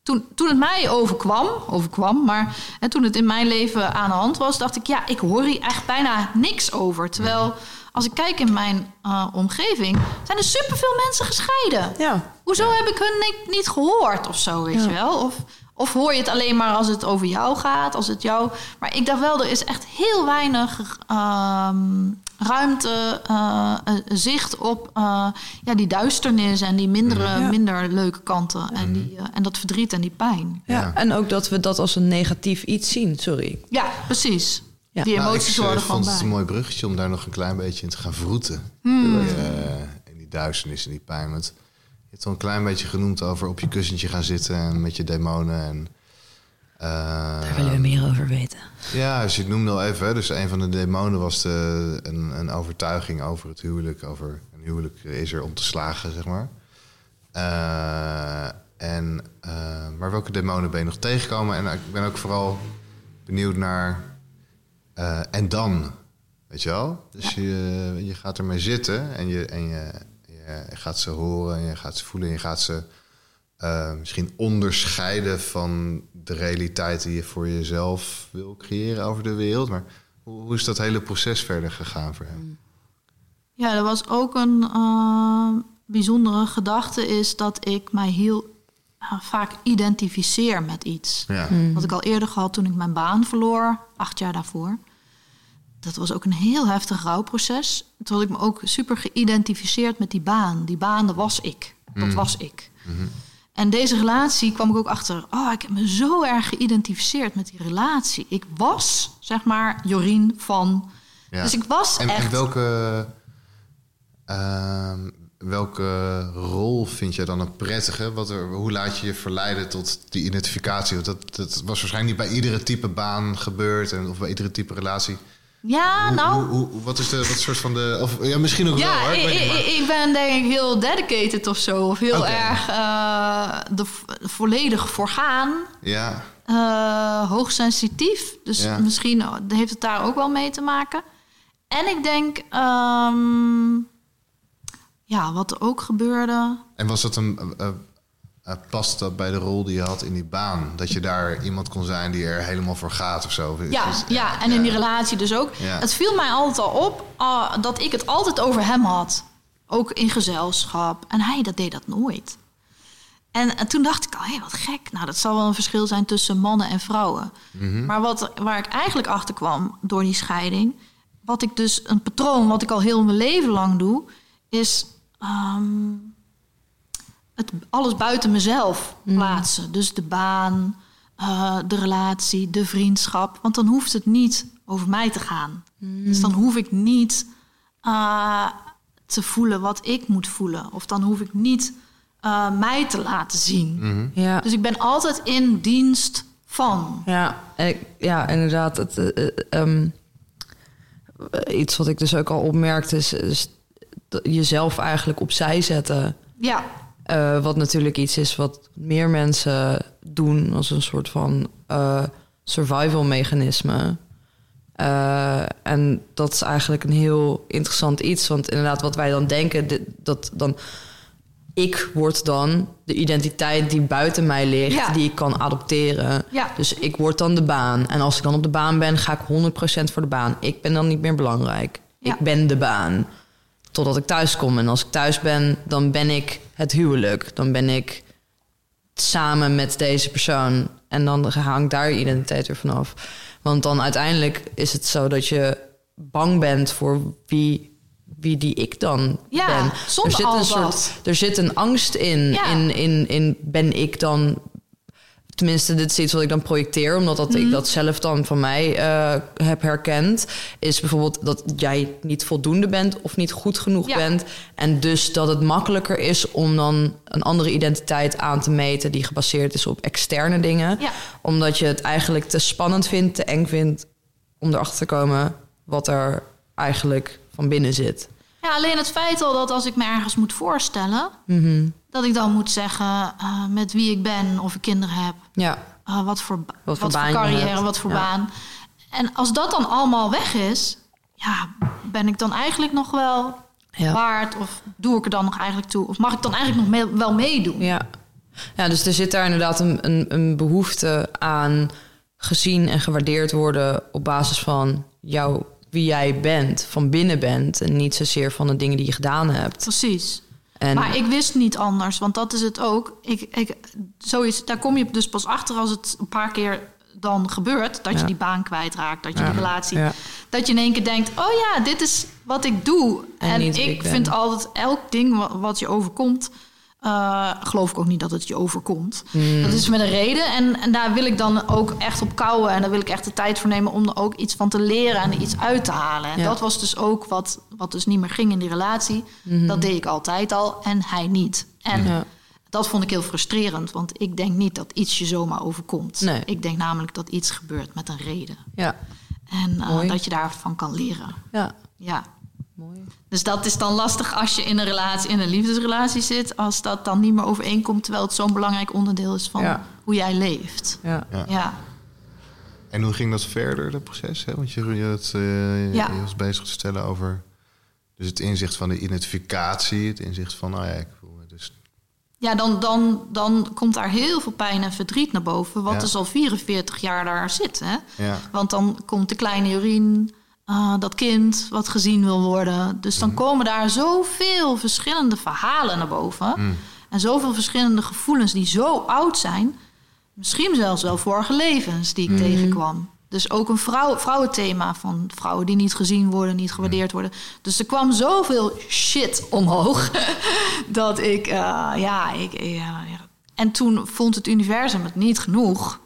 toen, toen het mij overkwam, overkwam, maar en toen het in mijn leven aan de hand was, dacht ik, ja, ik hoor hier echt bijna niks over. Terwijl als ik kijk in mijn uh, omgeving, zijn er superveel mensen gescheiden. Ja. Hoezo heb ik hun niet, niet gehoord of zo, weet je wel? Of, of hoor je het alleen maar als het over jou gaat, als het jou. Maar ik dacht wel, er is echt heel weinig uh, ruimte, uh, zicht op uh, ja, die duisternis en die mindere, minder leuke kanten. En, die, en dat verdriet en die pijn. Ja, en ook dat we dat als een negatief iets zien, sorry. Ja, precies. Ja. Die nou, emoties nou, worden van. Ik vond het een mooi bruggetje om daar nog een klein beetje in te gaan vroeten. Hmm. in die duisternis en die pijn. Want je hebt al een klein beetje genoemd over op je kussentje gaan zitten en met je demonen. En, uh, Daar willen we meer over weten. Ja, dus ik noemde al even. Hè, dus een van de demonen was de, een, een overtuiging over het huwelijk. Over een huwelijk is er om te slagen, zeg maar. Uh, en, uh, maar welke demonen ben je nog tegengekomen? En ik ben ook vooral benieuwd naar uh, en dan, weet je wel? Dus je, je gaat ermee zitten en, je, en je, je gaat ze horen en je gaat ze voelen en je gaat ze uh, misschien onderscheiden van de realiteit die je voor jezelf wil creëren over de wereld. Maar hoe, hoe is dat hele proces verder gegaan voor hem? Ja, er was ook een uh, bijzondere gedachte is dat ik mij heel vaak identificeer met iets. Ja. Mm. Wat ik al eerder gehad toen ik mijn baan verloor, acht jaar daarvoor dat was ook een heel heftig rouwproces. Toen had ik me ook super geïdentificeerd met die baan. Die baan, dat was ik. Dat mhm. was ik. Mhm. En deze relatie kwam ik ook achter. Oh, ik heb me zo erg geïdentificeerd met die relatie. Ik was, zeg maar, Jorien van. Ja. Dus ik was en, echt. En welke, uh, welke rol vind jij dan een prettige? Wat er, hoe laat je je verleiden tot die identificatie? Want dat, dat was waarschijnlijk niet bij iedere type baan gebeurd en, of bij iedere type relatie. Ja, nou. Hoe, wat is de wat soort van de. Of ja, misschien ook ja, wel hoor. Ik, ik, ik, ben denk ik heel dedicated of zo. Of heel erg uh, de, volledig voor gaan. Ja. Uh, hoogsensitief. Dus misschien heeft het daar ook wel mee te maken. En ik denk. Um, ja, wat er ook gebeurde. En was dat een. Uh, past dat bij de rol die je had in die baan? Dat je daar iemand kon zijn die er helemaal voor gaat of zo? Ja, ja en in die relatie dus ook. Het viel mij altijd al op uh, dat ik het altijd over hem had. Ook in gezelschap. En hij dat deed dat nooit. En, en toen dacht ik al, hé, hey, wat gek. Nou, dat zal wel een verschil zijn tussen mannen en vrouwen. Mm Maar wat, waar ik eigenlijk achter kwam door die scheiding... wat ik dus, een patroon wat ik al heel mijn leven lang doe... is... Um, het, alles buiten mezelf mm. plaatsen. Dus de baan, uh, de relatie, de vriendschap. Want dan hoeft het niet over mij te gaan. Mm. Dus dan hoef ik niet uh, te voelen wat ik moet voelen. Of dan hoef ik niet uh, mij te laten zien. Mm ja. Dus ik ben altijd in dienst van. Ja, ik, ja inderdaad. Het, um, iets wat ik dus ook al opmerkte is, is jezelf eigenlijk opzij zetten. Ja. Uh, wat natuurlijk iets is wat meer mensen doen als een soort van uh, survival mechanisme. Uh, en dat is eigenlijk een heel interessant iets. Want inderdaad, wat wij dan denken, dat dan ik word dan de identiteit die buiten mij ligt, die ik kan adopteren. Ja. Dus ik word dan de baan. En als ik dan op de baan ben, ga ik 100% voor de baan. Ik ben dan niet meer belangrijk. Ik ben de baan. Totdat ik thuis kom. En als ik thuis ben, dan ben ik het huwelijk. Dan ben ik samen met deze persoon. En dan hangt daar je identiteit weer vanaf. Want dan uiteindelijk is het zo dat je bang bent voor wie, wie die ik dan ja, ben. er zit een soort, er zit een angst in, in, in, in ben ik dan tenminste, dit is iets wat ik dan projecteer, omdat dat ik mhm. dat zelf dan van mij uh, heb herkend. Is bijvoorbeeld dat jij niet voldoende bent of niet goed genoeg bent. En dus dat het makkelijker is om dan een andere identiteit aan te meten die gebaseerd is op externe dingen. Omdat je het eigenlijk te spannend vindt, te eng vindt om erachter te komen wat er eigenlijk van binnen zit. Ja, alleen het feit al dat als ik me ergens moet voorstellen, mhm. dat ik dan moet zeggen uh, met wie ik ben, of ik kinderen heb, ja. Uh, wat voor, wat, voor, voor carrière, wat voor baan. En als dat dan allemaal weg is, ja, ben ik dan eigenlijk nog wel ja. waard? Of doe ik er dan nog eigenlijk toe? Of mag ik dan eigenlijk nog mee, wel meedoen? Ja. Ja, dus er zit daar inderdaad een, een, een behoefte aan gezien en gewaardeerd worden op basis van jou, wie jij bent, van binnen bent. En niet zozeer van de dingen die je gedaan hebt. Precies. En... Maar ik wist niet anders, want dat is het ook. Ik, ik, zoiets, daar kom je dus pas achter als het een paar keer dan gebeurt. Dat je die baan kwijtraakt, dat je die relatie... Dat je in één keer denkt, oh ja, dit is wat ik doe. En, ik, vind altijd elk ding wat je overkomt... Uh, geloof ik ook niet dat het je overkomt. Hmm. Dat is met een reden. En, en, daar wil ik dan ook echt op kouwen. En daar wil ik echt de tijd voor nemen om er ook iets van te leren en er iets uit te halen. En dat was dus ook wat, wat dus niet meer ging in die relatie. Mhm. Dat deed ik altijd al en hij niet. En dat vond ik heel frustrerend. Want ik denk niet dat iets je zomaar overkomt. Nee. Ik denk namelijk dat iets gebeurt met een reden. Ja. En uh, dat je daarvan kan leren. Ja. Ja. Mooi. Dus dat is dan lastig als je in een relatie, in een liefdesrelatie zit, als dat dan niet meer overeenkomt, terwijl het zo'n belangrijk onderdeel is van hoe jij leeft. Ja. ja. En hoe ging dat verder, dat proces? Hè? Want je, je, het, uh, je, was bezig te stellen over dus het inzicht van de identificatie, het inzicht van, nou ja, ik dus. Ja, dan, dan, dan komt daar heel veel pijn en verdriet naar boven, wat dus al 44 jaar daar zit. Hè? Ja. Want dan komt de kleine Jorien uh, dat kind wat gezien wil worden. Dus dan mhm. komen daar zoveel verschillende verhalen naar boven. Mm. En zoveel verschillende gevoelens die zo oud zijn. Misschien zelfs wel vorige levens die ik mhm. tegenkwam. Dus ook een vrouw, vrouwenthema van vrouwen die niet gezien worden, niet gewaardeerd worden. Dus er kwam zoveel shit omhoog dat ik, uh, ja, ik, ja. En toen vond het universum het niet genoeg.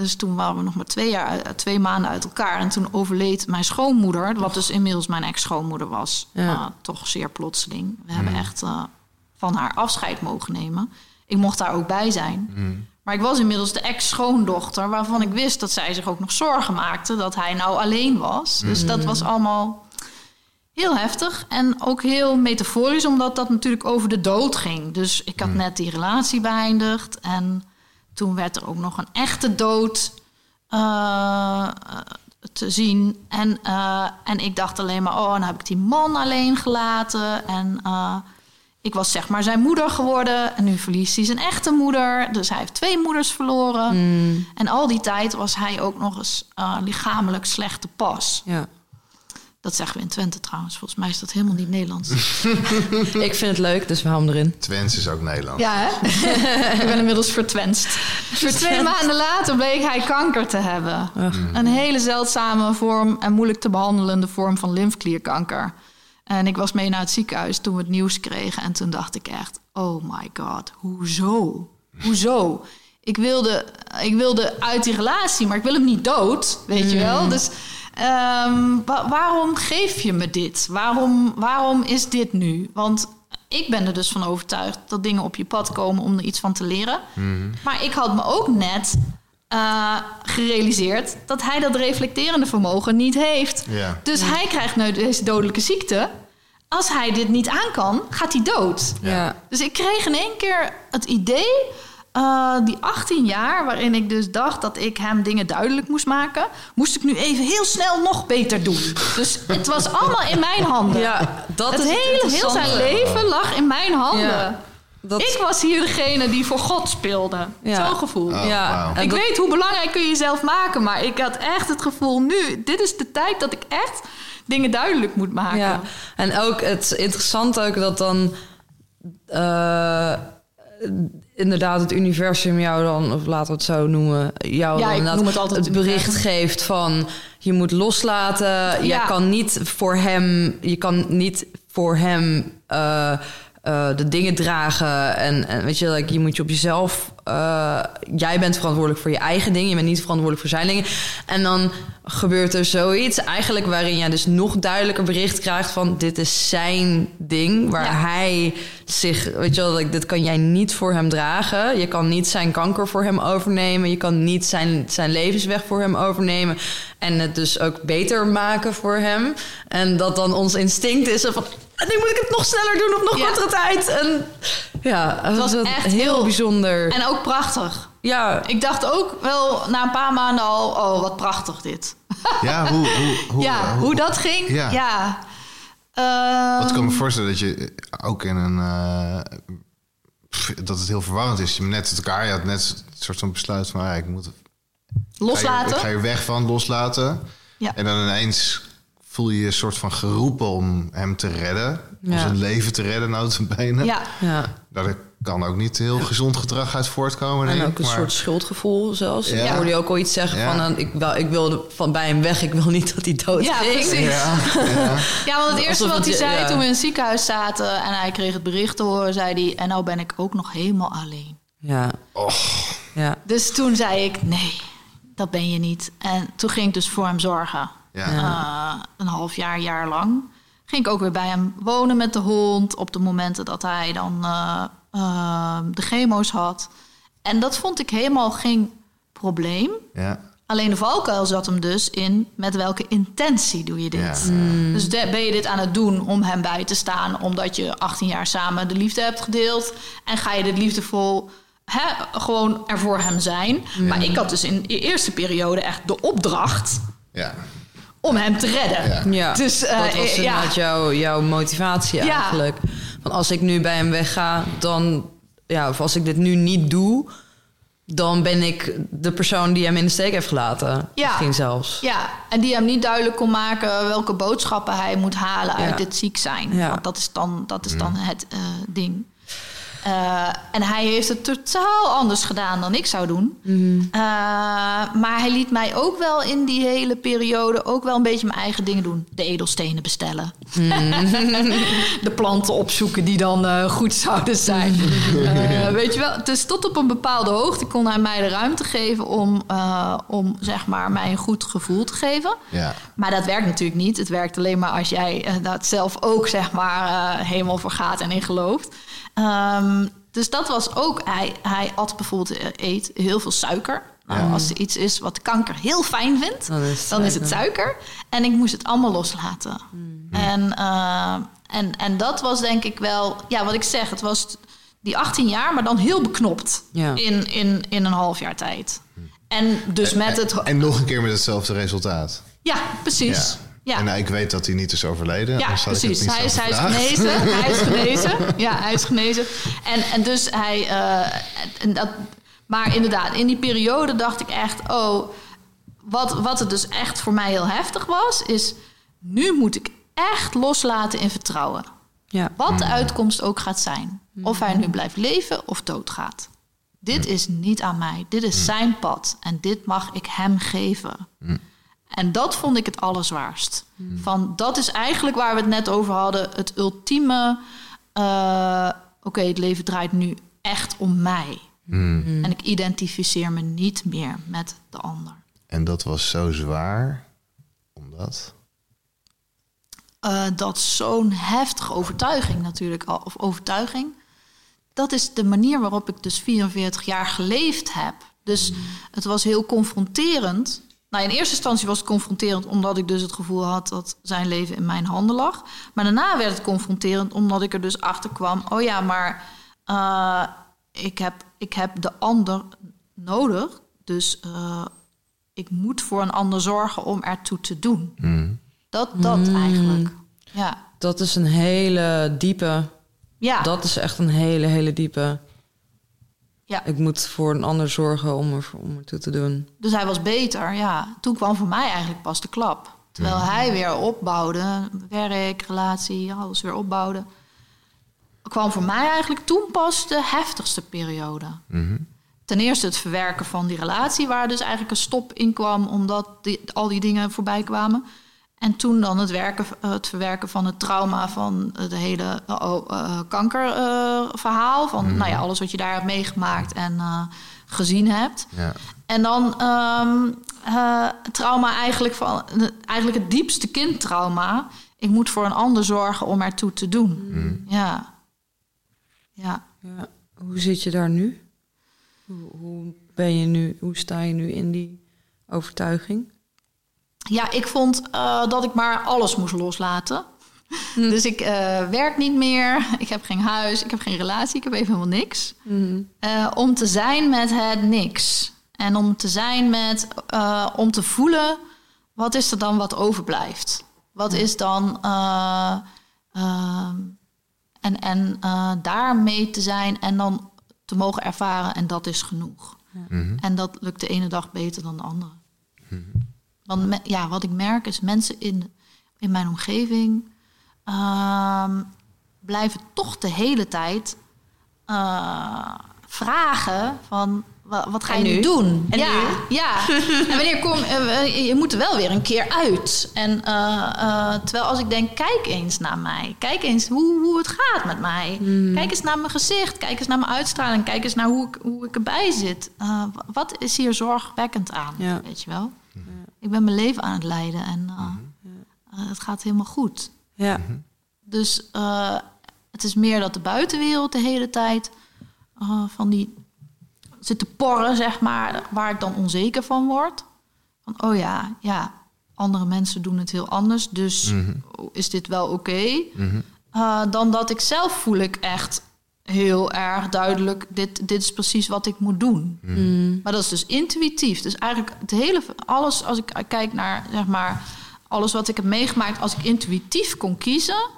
Dus toen waren we nog maar twee, jaar, eh, twee maanden uit elkaar. En toen overleed mijn schoonmoeder, wat dus inmiddels mijn ex-schoonmoeder was. Ja. toch zeer plotseling. We hebben hmm. echt uh, van haar afscheid mogen nemen. Ik mocht daar ook bij zijn. Hmm. Maar ik was inmiddels de ex-schoondochter, waarvan ik wist dat zij zich ook nog zorgen maakte dat hij nou alleen was. Dus dat hmm. was allemaal heel heftig en ook heel metaforisch, omdat dat natuurlijk over de dood ging. Dus ik had net die relatie beëindigd en toen werd er ook nog een echte dood uh, te zien. En, uh, en ik dacht alleen maar, oh, dan heb ik die man alleen gelaten. En uh, ik was zeg maar zijn moeder geworden. En nu verliest hij zijn echte moeder. Dus hij heeft twee moeders verloren. Mm. En al die tijd was hij ook nog eens lichamelijk slechte pas. Ja. Dat zeggen we in Twente trouwens. Volgens mij is dat helemaal niet Nederlands. ik vind het leuk, dus we houden erin. Twents is ook Nederlands. Ja, hè? ik ben inmiddels vertwenst. Voor twee maanden later bleek hij kanker te hebben. Een hele zeldzame vorm en moeilijk te behandelende vorm van lymfklierkanker. En ik was mee naar het ziekenhuis toen we het nieuws kregen. En toen dacht ik echt, oh my god, hoezo? Hoezo? Ik wilde, ik wilde uit die relatie, maar ik wil hem niet dood, weet je wel? Mm. Ehm, waarom geef je me dit? Waarom, waarom is dit nu? Want ik ben er dus van overtuigd dat dingen op je pad komen om er iets van te leren. Mhm. Maar ik had me ook net uh, gerealiseerd dat hij dat reflecterende vermogen niet heeft. Dus hij krijgt nu deze dodelijke ziekte. Als hij dit niet aan kan, gaat hij dood. Ja. Dus ik kreeg in één keer het idee uh, die 18 jaar, waarin ik dus dacht dat ik hem dingen duidelijk moest maken, moest ik nu even heel snel nog beter doen. Dus het was allemaal in mijn handen. Ja, dat het is hele, heel zijn leven lag in mijn handen. Ja, dat... Ik was hier degene die voor God speelde. Ja. Zo'n gevoel. Oh, ja. Ik weet hoe belangrijk kun je jezelf maken, maar ik had echt het gevoel nu, dit is de tijd dat ik echt dingen duidelijk moet maken. Ja. En ook het interessante ook dat dan. Uh, inderdaad het universum jou dan, of laten we het zo noemen, jou ja, dan het, altijd het bericht geeft van je moet loslaten. Ja. Je kan niet voor hem, je kan niet voor hem uh, uh, de dingen dragen. En, en weet je, like, je moet je op jezelf. Uh, jij bent verantwoordelijk voor je eigen dingen. Je bent niet verantwoordelijk voor zijn dingen. En dan gebeurt er zoiets eigenlijk waarin jij dus nog duidelijker bericht krijgt van dit is zijn ding. Waar hij zich, weet je wel, like, dit kan jij niet voor hem dragen. Je kan niet zijn kanker voor hem overnemen. Je kan niet zijn, zijn levensweg voor hem overnemen. En het dus ook beter maken voor hem. En dat dan ons instinct is van en nu moet ik het nog sneller doen op nog ja. kortere tijd. En ja, het was, echt heel, bijzonder. En ook prachtig. Ja. Ik dacht ook wel na een paar maanden al, oh, wat prachtig dit. Ja, hoe, hoe, hoe, ja, hoe, dat ging. Ja. ja. Wat kan me voorstellen dat je ook in een uh, dat het heel verwarrend is. Je net met elkaar, je had net een soort van besluit van... Ah, ik moet... Loslaten. ik ga je weg van loslaten. Ja. En dan ineens voel je je een soort van geroepen om hem te redden. Om zijn leven te redden, nou benen. Ja. ja. Daar kan ook niet heel gezond gedrag uit voortkomen. En ook een soort schuldgevoel zelfs. Ja. Ik hoorde je ook al iets zeggen van... Uh, ik, wel, ik wilde van bij hem weg, ik wil niet dat hij dood ja, Precies. Ja, ja. ja, want het eerste wat hij zei toen we in het ziekenhuis zaten... en hij kreeg het bericht te horen, zei hij... en nou ben ik ook nog helemaal alleen. Ja. Och. ja. Dus toen zei ik, nee, dat ben je niet. En toen ging ik dus voor hem zorgen. Ja. Uh, een half jaar, jaar lang. Ging ik ook weer bij hem wonen met de hond. Op de momenten dat hij dan uh, uh, de chemo's had. En dat vond ik helemaal geen probleem. Ja. Alleen de valkuil zat hem dus in met welke intentie doe je dit. Ja. Mm. Dus ben je dit aan het doen om hem bij te staan, omdat je 18 jaar samen de liefde hebt gedeeld. En ga je dit liefdevol hè, gewoon er voor hem zijn. Maar ik had dus in de eerste periode echt de opdracht. Ja om hem te redden. Ja. Dus, uh, dat was inderdaad ja. jouw, jouw motivatie eigenlijk. Van als ik nu bij hem wegga, dan... Ja, of als ik dit nu niet doe... dan ben ik de persoon die hem in de steek heeft gelaten. Ja. Misschien zelfs. Ja, en die hem niet duidelijk kon maken... welke boodschappen hij moet halen uit dit ziek zijn. Ja. Want dat is dan, dat is dan het uh, ding. Uh, en hij heeft het totaal anders gedaan dan ik zou doen. Mm. Uh, maar hij liet mij ook wel in die hele periode ook wel een beetje mijn eigen dingen doen. De edelstenen bestellen. Mm. de planten opzoeken die dan uh, goed zouden zijn. weet je wel, dus tot op een bepaalde hoogte kon hij mij de ruimte geven om, om zeg maar, mij een goed gevoel te geven. Ja. Maar dat werkt natuurlijk niet. Het werkt alleen maar als jij dat zelf ook zeg maar helemaal voor gaat en in gelooft. Um, dus dat was ook, hij, hij at bijvoorbeeld, eh, eet heel veel suiker. Nou, Als er iets is wat kanker heel fijn vindt, dan is, het suiker. En ik moest het allemaal loslaten. Mm. En, uh, en, en dat was denk ik wel, ja, wat ik zeg, het was die 18 jaar, maar dan heel beknopt ja. in, in, in een half jaar tijd. En dus met het. En, en nog een keer met hetzelfde resultaat. Ja, precies. Ja. En ik weet dat hij niet is overleden. Ja, precies. Hij is, hij is genezen. hij is genezen. Ja, hij is genezen. En, en dus hij. Uh, en dat, maar inderdaad, in die periode dacht ik echt: oh, wat, wat het dus echt voor mij heel heftig was, is nu moet ik echt loslaten in vertrouwen. Ja. Wat de mm. uitkomst ook gaat zijn. Of hij nu blijft leven of doodgaat. Dit is niet aan mij. Dit is mm. zijn pad. En dit mag ik hem geven. En dat vond ik het allerzwaarst. Hmm. Van, dat is eigenlijk waar we het net over hadden. Het ultieme... Uh, Oké, het leven draait nu echt om mij. Hmm. Hmm. En ik identificeer me niet meer met de ander. En dat was zo zwaar, omdat? Uh, dat zo'n heftige overtuiging natuurlijk, of overtuiging. Dat is de manier waarop ik dus 44 jaar geleefd heb. Dus het was heel confronterend nou, in eerste instantie was het confronterend omdat ik dus het gevoel had dat zijn leven in mijn handen lag. Maar daarna werd het confronterend omdat ik er dus achter kwam: oh ja, maar uh, ik, heb, ik heb de ander nodig. Dus uh, ik moet voor een ander zorgen om ertoe te doen. Mm. Dat, dat mm. eigenlijk. Ja. Dat is een hele diepe. Ja. Dat is echt een hele, hele diepe. Ja. Ik moet voor een ander zorgen om er, om er toe te doen. Dus hij was beter, ja. Toen kwam voor mij eigenlijk pas de klap. Terwijl hij weer opbouwde, werk, relatie, alles weer opbouwde. kwam voor mij eigenlijk toen pas de heftigste periode. Mhm. Ten eerste het verwerken van die relatie, waar dus eigenlijk een stop in kwam, omdat die, al die dingen voorbij kwamen. En toen dan het, werken, het verwerken van het trauma van het hele uh, kankerverhaal. van mhm. nou ja, alles wat je daar hebt meegemaakt en gezien hebt. Ja. En dan um, trauma eigenlijk van eigenlijk het diepste kindtrauma. Ik moet voor een ander zorgen om ertoe te doen. Mhm. Ja. ja. Ja. Hoe zit je daar nu? Hoe, hoe ben je nu? Hoe sta je nu in die overtuiging? Ja, ik vond uh, dat ik maar alles moest loslaten. Hm. Dus ik uh, werk niet meer, ik heb geen huis, ik heb geen relatie, ik heb even helemaal niks. Hm. Uh, om te zijn met het niks. En om te zijn met, om te voelen, wat is er dan wat overblijft? Wat is dan, ehm, En, en uh, daar mee te zijn en dan te mogen ervaren en dat is genoeg. Mhm. En dat lukt de ene dag beter dan de andere. Mhm. Want ja, wat ik merk is mensen in, in mijn omgeving uh, blijven toch de hele tijd uh, vragen van wat ga je nu? doen? En ja, nu? ja. en wanneer kom uh, je moet er wel weer een keer uit. En uh, terwijl als ik denk, kijk eens naar mij, kijk eens hoe, hoe het gaat met mij, hmm. kijk eens naar mijn gezicht, kijk eens naar mijn uitstraling, kijk eens naar hoe ik, hoe ik erbij zit. wat is hier zorgwekkend aan? Ja. Weet je wel? Ik ben mijn leven aan het leiden en mhm. het gaat helemaal goed. Ja. Mhm. Dus het is meer dat de buitenwereld de hele tijd van die zit te porren, zeg maar, waar ik dan onzeker van word. Van, oh ja, ja, andere mensen doen het heel anders, dus mhm. is dit wel oké? Eh, dan dat ik zelf voel ik echt heel erg duidelijk, dit, dit is precies wat ik moet doen. Mhm. Maar dat is dus intuïtief. Dus eigenlijk het hele, alles, als ik kijk naar, zeg maar, alles wat ik heb meegemaakt, als ik intuïtief kon kiezen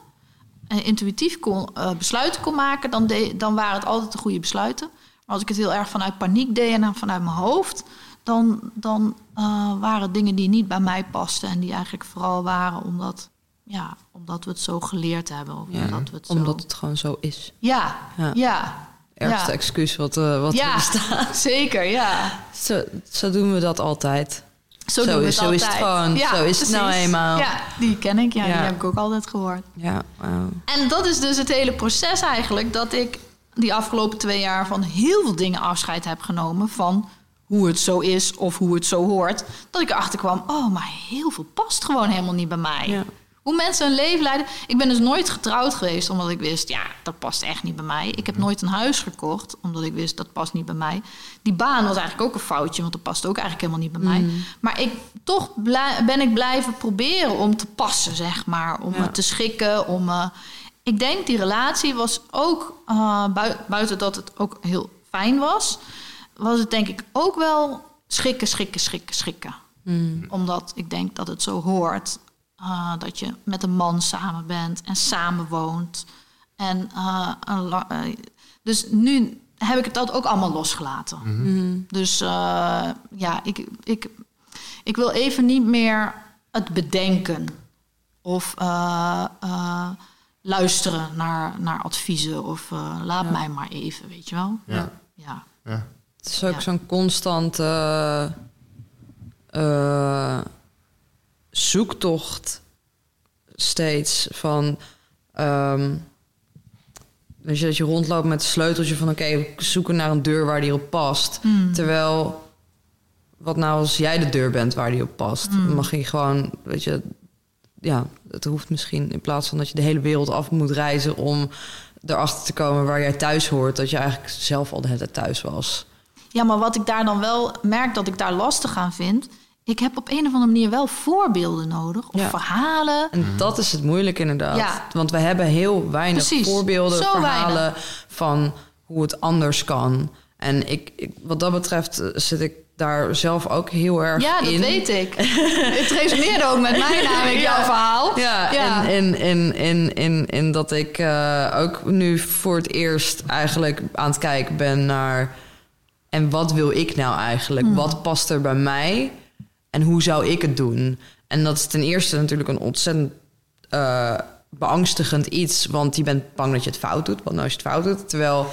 en intuïtief kon, uh, besluiten kon maken, dan, de, dan waren het altijd de goede besluiten als ik het heel erg vanuit paniek deed en vanuit mijn hoofd, dan, dan uh, waren dingen die niet bij mij pasten en die eigenlijk vooral waren omdat, ja, omdat we het zo geleerd hebben. Of ja, omdat, we het, omdat het gewoon zo is. Ja, ja. ja. Ergste excuus wat, uh, wat ja, er bestaat. Zeker, ja. Zo, zo doen we dat altijd. Zo, doen we het zo altijd. is het gewoon. Ja, zo is het nou eenmaal. Ja, die ken ik. Ja, die heb ik ook altijd gehoord. Ja, wow. En dat is dus het hele proces eigenlijk. Dat ik die afgelopen twee jaar van heel veel dingen afscheid heb genomen. Van hoe het zo is of hoe het zo hoort. Dat ik erachter kwam, oh, maar heel veel past gewoon helemaal niet bij mij. Hoe mensen een leven leiden. Ik ben dus nooit getrouwd geweest omdat ik wist, ja, dat past echt niet bij mij. Ik heb nooit een huis gekocht omdat ik wist, dat past niet bij mij. Die baan was eigenlijk ook een foutje, want dat past ook eigenlijk helemaal niet bij mij. Mm. Maar ik, toch ben ik blijven proberen om te passen, zeg maar. Om me te schikken, om... Uh, ik denk die relatie was ook, uh, buiten dat het ook heel fijn was, was het denk ik ook wel schikken, schikken, schikken, schikken. Hmm. Omdat ik denk dat het zo hoort uh, dat je met een man samen bent en samen woont. En, uh, dus nu heb ik het dat ook allemaal losgelaten. Mm Dus ja, ik, ik, ik wil even niet meer het bedenken. Of luisteren naar, naar adviezen of uh, laat mij maar even, weet je wel. Ja. ja. ja. Het is ook zo'n constante uh, zoektocht steeds van... Um, je, dat je rondloopt met het sleuteltje van... oké, okay, zoeken naar een deur waar die op past. Hmm. Terwijl, wat nou als jij de deur bent waar die op past? Hmm. mag je gewoon, weet je, ja, het hoeft misschien in plaats van dat je de hele wereld af moet reizen om erachter te komen waar jij thuis hoort, dat je eigenlijk zelf al de hele tijd thuis was. Ja, maar wat ik daar dan wel merk dat ik daar lastig aan vind. Ik heb op een of andere manier wel voorbeelden nodig. Of verhalen. En dat is het moeilijk inderdaad. Ja. Want we hebben heel weinig voorbeelden, verhalen van hoe het anders kan. En ik, ik, wat dat betreft eh, zit ik daar zelf ook heel erg ja, in. Ja, dat weet ik. het resoneerde ook met mij namelijk, ja. jouw verhaal. Ja, ja. In, in, in, in, in, dat ik uh, ook nu voor het eerst eigenlijk aan het kijken ben naar... en wat wil ik nou eigenlijk? Hmm. Wat past er bij mij? En hoe zou ik het doen? En dat is ten eerste natuurlijk een ontzettend... Uh, beangstigend iets, want je bent bang dat je het fout doet. Want nou als je het fout doet, terwijl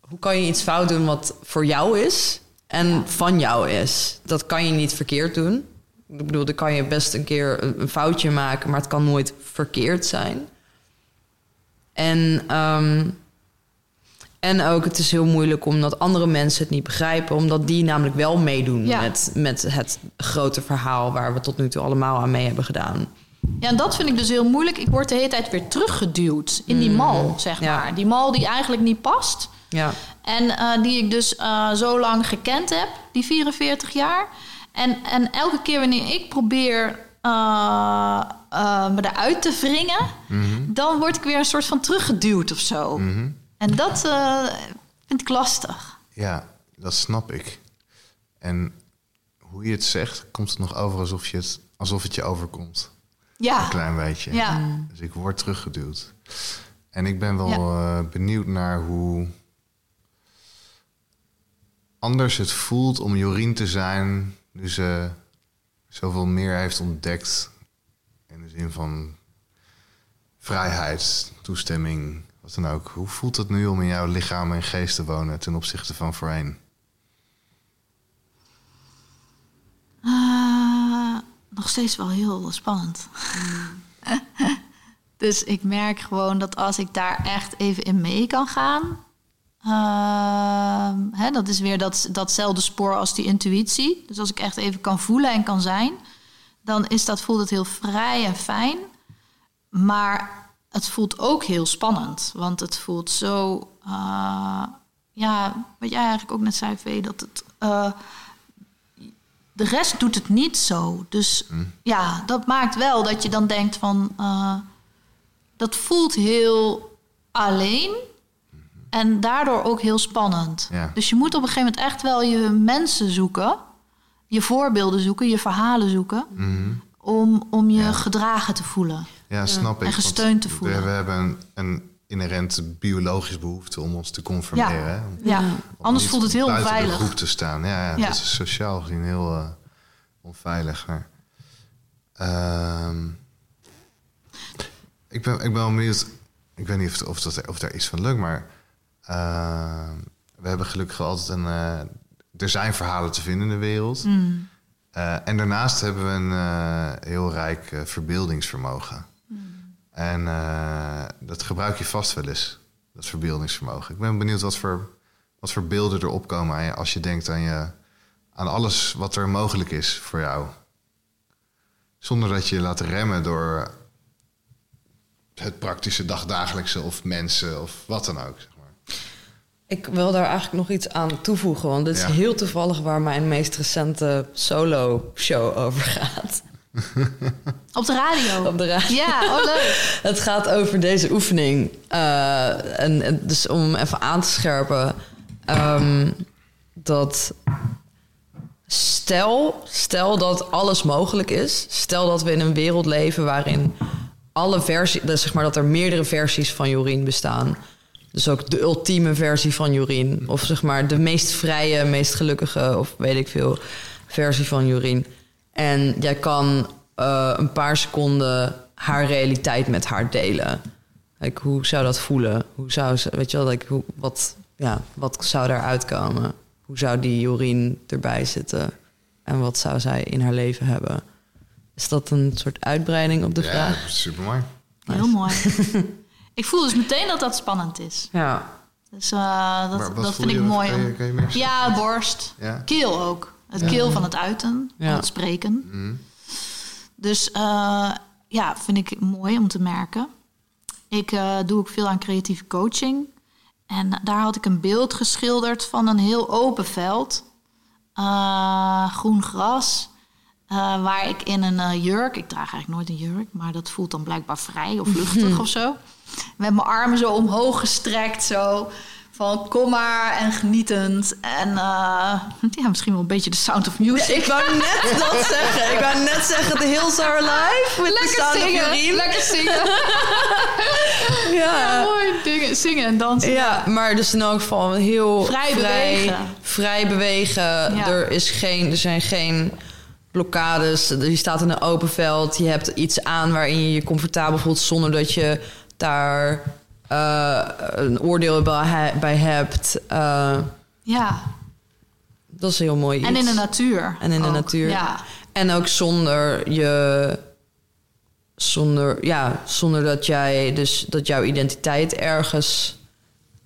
hoe kan je iets fout doen wat voor jou is en van jou is? Dat kan je niet verkeerd doen. Ik bedoel, dan kan je best een keer een foutje maken, maar het kan nooit verkeerd zijn. En, ehm, en ook, het is heel moeilijk omdat andere mensen het niet begrijpen, omdat die namelijk wel meedoen met, met het grote verhaal waar we tot nu toe allemaal aan mee hebben gedaan. Ja, en dat vind ik dus heel moeilijk. Ik word de hele tijd weer teruggeduwd in die mm. mal, zeg maar. Die mal die eigenlijk niet past. Ja. En uh, die ik dus uh, zo lang gekend heb, die 44 jaar. En, en elke keer wanneer ik probeer uh, me eruit te wringen, mm dan word ik weer een soort van teruggeduwd of zo. Mm -hmm. En dat vind ik lastig. Ja, dat snap ik. En hoe je het zegt, komt het nog over alsof, je het, alsof het je overkomt. Ja. Een klein beetje. Ja. Dus ik word teruggeduwd. En ik ben wel benieuwd naar hoe anders het voelt om Jorien te zijn nu ze zoveel meer heeft ontdekt in de zin van vrijheid, toestemming, wat dan ook. Hoe voelt het nu om in jouw lichaam en geest te wonen ten opzichte van voorheen? Uh, nog steeds wel heel spannend. dus ik merk gewoon dat als ik daar echt even in mee kan gaan, uh, hè, dat is weer dat, datzelfde spoor als die intuïtie. Dus als ik echt even kan voelen en kan zijn, dan is dat, voelt het heel vrij en fijn. Maar het voelt ook heel spannend. Want het voelt zo. Uh, ja, wat jij eigenlijk ook net zei, Vee, dat het. Uh, de rest doet het niet zo. Dus hm. ja, dat maakt wel dat je dan denkt van. Uh, dat voelt heel alleen. En daardoor ook heel spannend. Dus je moet op een gegeven moment echt wel je mensen zoeken. Je voorbeelden zoeken, je verhalen zoeken. Mhm. Om, om je gedragen te voelen. Ja, snap ik. En gesteund te voelen. We, we hebben een, een inherente biologische behoefte om ons te conformeren. Ja, ja. anders voelt het heel onveilig. de groep te staan. Ja, ja, dat is sociaal gezien heel uh, onveilig. Maar, uh, ik, ben, ik ben wel benieuwd. Ik weet niet of, of, dat, of daar iets van lukt, maar uh, we hebben gelukkig altijd een. Uh, er zijn verhalen te vinden in de wereld. Mm. Uh, en daarnaast hebben we een heel rijk verbeeldingsvermogen. Mm. En dat gebruik je vast wel eens, dat verbeeldingsvermogen. Ik ben benieuwd wat voor, wat voor beelden er opkomen als je denkt aan, je, aan alles wat er mogelijk is voor jou. Zonder dat je je laat remmen door het praktische dagdagelijkse of mensen of wat dan ook. Ik wil daar eigenlijk nog iets aan toevoegen, want dit is heel toevallig waar mijn meest recente solo-show over gaat. Op de radio? Op de radio. Ja, oh leuk. Het gaat over deze oefening. Uh, en, dus om even aan te scherpen... Um, dat stel, stel dat alles mogelijk is. Stel dat we in een wereld leven waarin alle versies... Dus zeg maar dat er meerdere versies van Jorien bestaan... Dus ook de ultieme versie van Jorien. Of zeg maar de meest vrije, meest gelukkige, of weet ik veel, versie van Jorien. En jij kan uh, een paar seconden haar realiteit met haar delen. Like, hoe zou dat voelen? Hoe zou ze, weet je wel, like, hoe, wat, ja, wat zou daar uitkomen? Hoe zou die Jorien erbij zitten? En wat zou zij in haar leven hebben? Is dat een soort uitbreiding op de ja, vraag? Ja, super mooi. Heel mooi. Ik voel dus meteen dat dat spannend is. Ja. Dus uh, dat, dat vind ik mooi. Kan je, ja, borst. Ja. Keel ook. Het keel van het uiten, van het spreken. Mm. Dus uh, ja, vind ik mooi om te merken. Ik uh, doe ook veel aan creatieve coaching. En daar had ik een beeld geschilderd van een heel open veld. groen gras. waar ik in een jurk, ik draag eigenlijk nooit een jurk, maar dat voelt dan blijkbaar vrij of luchtig of zo met mijn armen zo omhoog gestrekt, zo van kom maar en genietend. En uh, ja, misschien wel een beetje de sound of music. ik wou net dat zeggen. Ik wou net zeggen, The Hills Are Alive. With Lekker the sound zingen. Of Lekker zingen. ja. ja. mooi dingen, zingen en dansen. Ja, maar dus in elk geval heel vrij, vrij bewegen. Vrij bewegen. Ja. Er, is geen, er zijn geen blokkades. Je staat in een open veld. Je hebt iets aan waarin je je comfortabel voelt zonder dat je daar uh, een oordeel bij, hebt. Uh, ja. Dat is heel mooi. En in de natuur. En in de natuur. Ja. En ook zonder je. Zonder, ja, zonder dat jij dus dat jouw identiteit ergens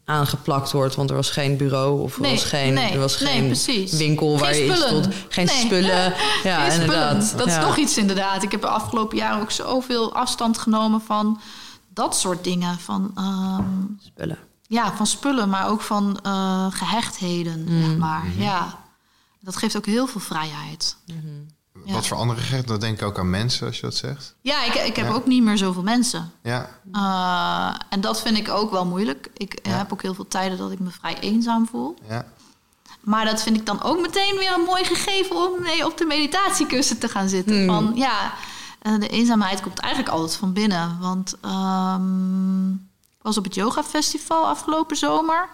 aangeplakt wordt. Want er was geen bureau of er was geen, nee, er was geen winkel waar je stond. Geen spullen. Ja, geen inderdaad. Spullen. Dat is nog iets inderdaad. Ik heb de afgelopen jaren ook zoveel afstand genomen van dat soort dingen. Van, um, spullen. Ja, van spullen, maar ook van uh, gehechtheden, mm. zeg maar. Mhm. Ja, dat geeft ook heel veel vrijheid. Mm Wat voor andere gehechten? Dat denk ik ook aan mensen, als je dat zegt. Ja, ik, ik heb ook niet meer zoveel mensen. Ja. Uh, en dat vind ik ook wel moeilijk. Ik heb ook heel veel tijden dat ik me vrij eenzaam voel. Ja. Maar dat vind ik dan ook meteen weer een mooi gegeven om mee op de meditatiekussen te gaan zitten. Mm. Van ja, de eenzaamheid komt eigenlijk altijd van binnen. Want um, was op het yoga festival afgelopen zomer.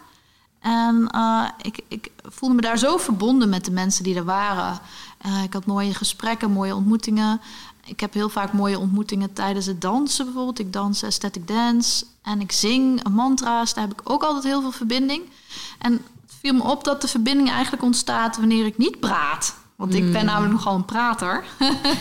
En uh, ik, ik voelde me daar zo verbonden met de mensen die er waren. Uh, ik had mooie gesprekken, mooie ontmoetingen. Ik heb heel vaak mooie ontmoetingen tijdens het dansen bijvoorbeeld. Ik dans aesthetic dance en ik zing mantra's. Daar heb ik ook altijd heel veel verbinding. En het viel me op dat de verbinding eigenlijk ontstaat wanneer ik niet praat. Want ik ben hmm. namelijk nogal een prater.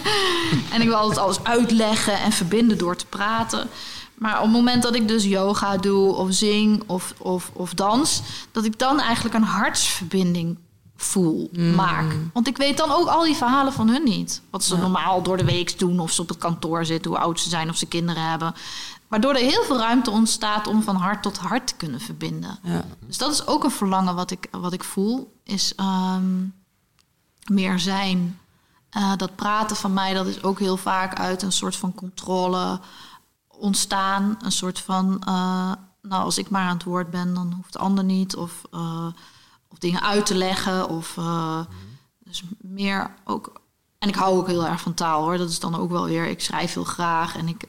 en ik wil altijd alles uitleggen en verbinden door te praten. Maar op het moment dat ik dus yoga doe of zing of, of, of dans, dat ik dan eigenlijk een hartsverbinding voel, mm. maak. Want ik weet dan ook al die verhalen van hun niet. Wat ze normaal door de week doen, of ze op het kantoor zitten, hoe oud ze zijn, of ze kinderen hebben. Waardoor er heel veel ruimte ontstaat om van hart tot hart te kunnen verbinden. Ja. Dus dat is ook een verlangen wat ik, wat ik voel, is ehm, meer zijn. Uh, dat praten van mij, dat is ook heel vaak uit een soort van controle ontstaan. Een soort van, uh, nou, als ik maar aan het woord ben, dan hoeft de ander niet. Of, uh, of dingen uit te leggen. Of uh, dus meer ook. En ik hou ook heel erg van taal hoor. Dat is dan ook wel weer. Ik schrijf heel graag. En ik.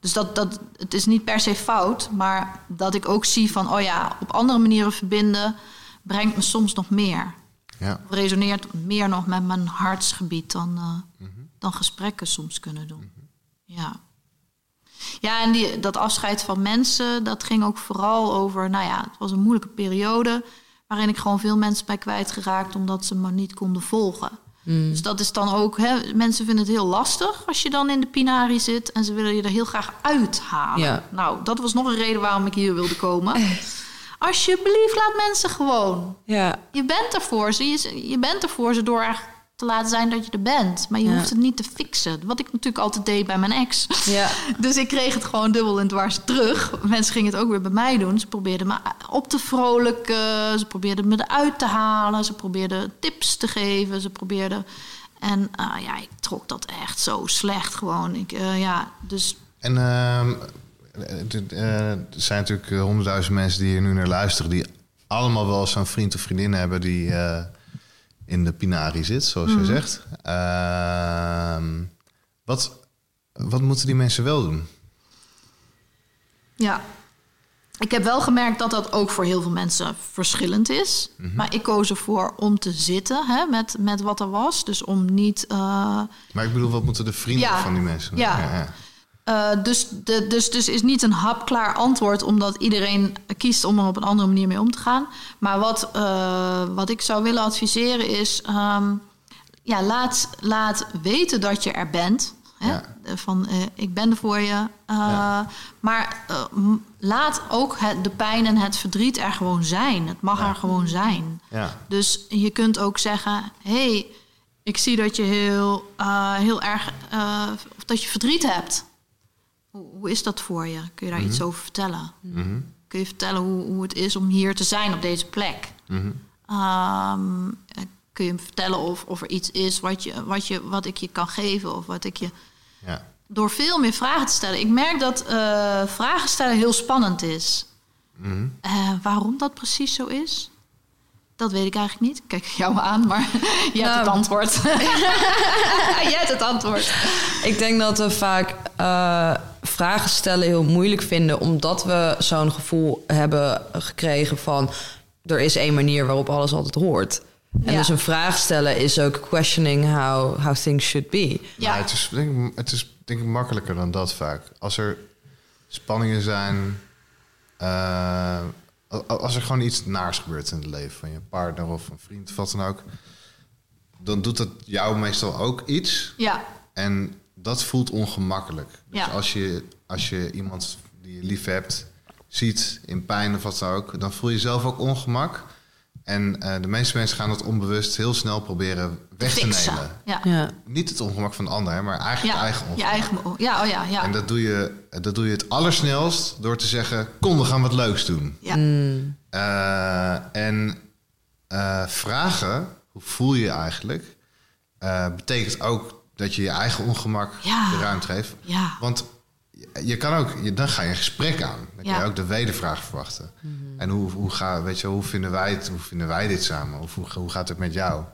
dus dat, dat, het is niet per se fout, maar dat ik ook zie van, oh ja, op andere manieren verbinden brengt me soms nog meer. Ja. Resoneert meer nog met mijn hartsgebied dan, mm dan gesprekken soms kunnen doen. Mhm. Ja. Ja, en die, dat afscheid van mensen, dat ging ook vooral over, nou ja, het was een moeilijke periode waarin ik gewoon veel mensen bij kwijtgeraakt omdat ze me niet konden volgen. Hmm. Dus dat is dan ook, hè, mensen vinden het heel lastig als je dan in de pinari zit en ze willen je er heel graag uithalen. Ja. Nou, dat was nog een reden waarom ik hier wilde komen. Alsjeblieft, laat mensen gewoon. Ja. Je bent er voor ze. Je, je bent er voor ze door te laten zijn dat je er bent. Maar je hoeft het niet te fixen. Wat ik natuurlijk altijd deed bij mijn ex. Ja. dus ik kreeg het gewoon dubbel en dwars terug. Mensen gingen het ook weer bij mij doen. Ze probeerden me op te vrolijken. Ze probeerden me eruit te halen. Ze probeerden tips te geven. Ze probeerden... En uh, ja, ik trok dat echt zo slecht gewoon. Ik, uh, ja, dus... En uh, er zijn natuurlijk honderdduizend mensen die hier nu naar luisteren... die allemaal wel zo'n vriend of vriendin hebben... die in de Pinari zit, zoals je mhm. zegt. Ehm, wat, wat moeten die mensen wel doen? Ja, ik heb wel gemerkt dat dat ook voor heel veel mensen verschillend is. Mhm. Maar ik koos ervoor om te zitten hè, met, met wat er was. Dus om niet. Uh... Maar ik bedoel, wat moeten de vrienden van die mensen? Ja. ja, ja. Uh, dus, de, dus, dus is niet een hapklaar antwoord, omdat iedereen kiest om er op een andere manier mee om te gaan. Maar wat, uh, wat ik zou willen adviseren is: um, ja, laat, laat weten dat je er bent. Hè? Ja. Van uh, ik ben er voor je. Ja. Maar laat ook het, de pijn en het verdriet er gewoon zijn. Het mag er gewoon zijn. Dus je kunt ook zeggen: hey, ik zie dat je heel, heel erg dat je verdriet hebt. Hoe, is dat voor je? Kun je daar iets mhm. over vertellen? Mhm. Kun je vertellen hoe, hoe het is om hier te zijn op deze plek? Mhm. Ehm, kun je vertellen of, of er iets is wat, je, wat, je, wat ik je kan geven of wat ik je. Ja. Door veel meer vragen te stellen. Ik merk dat uh, vragen stellen heel spannend is. Uh, waarom dat precies zo is? Dat weet ik eigenlijk niet. Kijk jou aan, maar jij hebt het nou. antwoord. jij hebt het antwoord. Ik denk dat we vaak uh, vragen stellen heel moeilijk vinden, omdat we zo'n gevoel hebben gekregen van er is één manier waarop alles altijd hoort. En dus een vraag stellen is ook questioning how, how things should be. Ja, het, is, denk ik, het is denk ik makkelijker dan dat vaak. Als er spanningen zijn, uh, als er gewoon iets naars gebeurt in het leven van je partner of een vriend of wat dan ook, dan doet dat jou meestal ook iets. Ja. En dat voelt ongemakkelijk. Dus ja. als, je, als je iemand die je lief hebt ziet in pijn of wat dan ook, dan voel je zelf ook ongemak. En uh, de meeste mensen gaan dat onbewust heel snel proberen weg te nemen. Ja. ja. Niet het ongemak van de ander, maar eigenlijk ja, eigen ongemak. Je eigen, ja, oh ja, ja. En dat doe, je, dat doe je het allersnelst door te zeggen... kom, we gaan wat leuks doen. Ja. Mm. Uh, en uh, vragen, hoe voel je je eigenlijk... betekent ook dat je je eigen ongemak de ruimte geeft. Ja. Want je kan ook, je, dan ga je een gesprek aan. Dan ja. kan je ook de wedervraag verwachten. Mhm. En hoe, hoe, ga, weet je, hoe, vinden wij het, hoe vinden wij dit samen? Of hoe, hoe gaat het met jou?